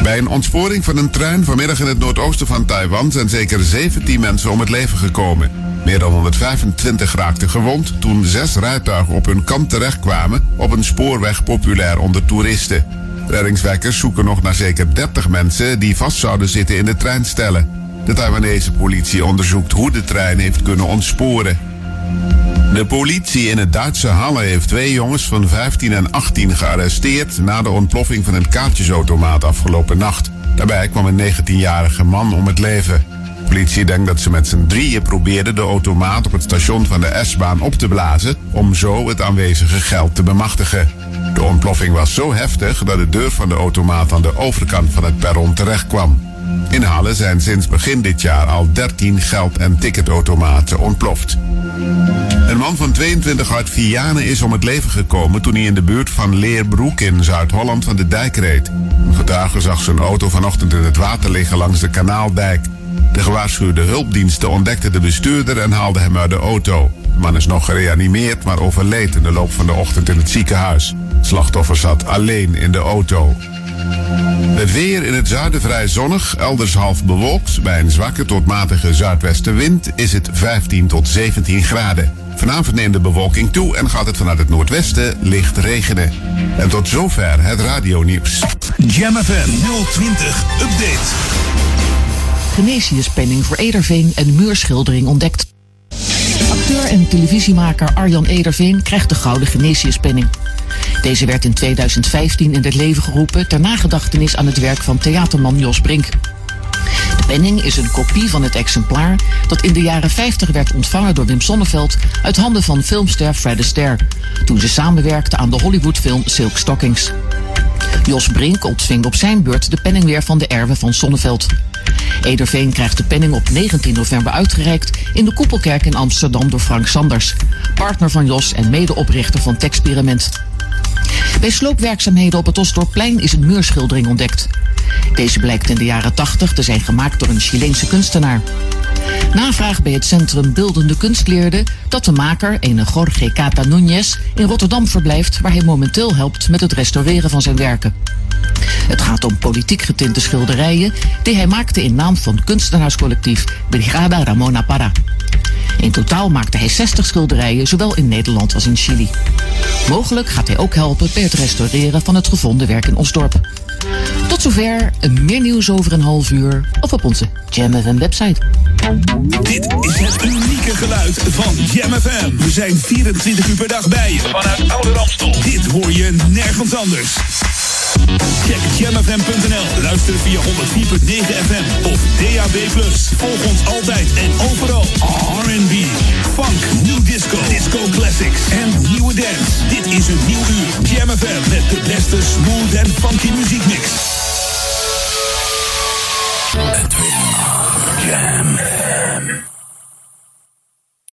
Speaker 12: Bij een ontsporing van een trein vanmiddag in het noordoosten van Taiwan zijn zeker 17 mensen om het leven gekomen. Meer dan 125 raakten gewond toen zes rijtuigen op hun kant terechtkwamen op een spoorweg populair onder toeristen. Reddingswerkers zoeken nog naar zeker 30 mensen die vast zouden zitten in de treinstellen. De Taiwanese politie onderzoekt hoe de trein heeft kunnen ontsporen. De politie in het Duitse Halle heeft twee jongens van 15 en 18 gearresteerd na de ontploffing van een kaartjesautomaat afgelopen nacht. Daarbij kwam een 19-jarige man om het leven. De politie denkt dat ze met z'n drieën probeerden de automaat op het station van de S-baan op te blazen om zo het aanwezige geld te bemachtigen. De ontploffing was zo heftig dat de deur van de automaat aan de overkant van het perron terecht kwam. In Halle zijn sinds begin dit jaar al 13 geld- en ticketautomaten ontploft. Een man van 22 uit Vianen is om het leven gekomen toen hij in de buurt van Leerbroek in Zuid-Holland van de dijk reed. Een getuige zag zijn auto vanochtend in het water liggen langs de kanaaldijk. De gewaarschuwde hulpdiensten ontdekten de bestuurder en haalden hem uit de auto. De man is nog gereanimeerd, maar overleed in de loop van de ochtend in het ziekenhuis. Slachtoffer zat alleen in de auto. Het weer in het zuiden vrij zonnig, elders half bewolkt. Bij een zwakke tot matige zuidwestenwind is het 15 tot 17 graden. Vanavond neemt de bewolking toe en gaat het vanuit het noordwesten licht regenen. En tot zover het radionieuws.
Speaker 11: Jam FM 020 Update.
Speaker 20: Genesiuspenning voor Ederveen en muurschildering ontdekt. Acteur en televisiemaker Arjan Ederveen krijgt de Gouden Genesiuspenning. Deze werd in 2015 in het leven geroepen ter nagedachtenis aan het werk van theaterman Jos Brink. De penning is een kopie van het exemplaar dat in de jaren 50 werd ontvangen door Wim Sonneveld uit handen van filmster Fred Astaire, toen ze samenwerkte aan de Hollywoodfilm Silk Stockings. Jos Brink ontving op zijn beurt de penning weer van de erven van Sonneveld. Ederveen krijgt de penning op 19 november uitgereikt in de Koepelkerk in Amsterdam door Frank Sanders, partner van Jos en medeoprichter van Texperiment. Bij sloopwerkzaamheden op het Osdorpplein is een muurschildering ontdekt. Deze blijkt in de jaren 80 te zijn gemaakt door een Chileense kunstenaar. Navraag bij het Centrum Beeldende Kunst leerde dat de maker, ene Jorge Cata Núñez, in Rotterdam verblijft waar hij momenteel helpt met het restaureren van zijn werken. Het gaat om politiek getinte schilderijen die hij maakte in naam van kunstenaarscollectief Brigada Ramona Parra. In totaal maakte hij 60 schilderijen, zowel in Nederland als in Chili. Mogelijk gaat hij ook helpen bij het restaureren van het gevonden werk in Osdorp. Tot Tot zover. Meer nieuws over een half uur. Of op onze Jam FM website.
Speaker 11: Dit is het unieke geluid van Jam FM. We zijn 24 uur per dag bij je. Vanuit Oude Ramstel. Dit hoor je nergens anders. Check jamfm.nl. Luister via 104.9 FM of DAB+. Volg ons altijd en overal. R&B, funk, new disco, disco classics en nieuwe dance. Dit is een nieuw uur. Jam FM met de beste smooth en funky muziekmix. Edwin Jam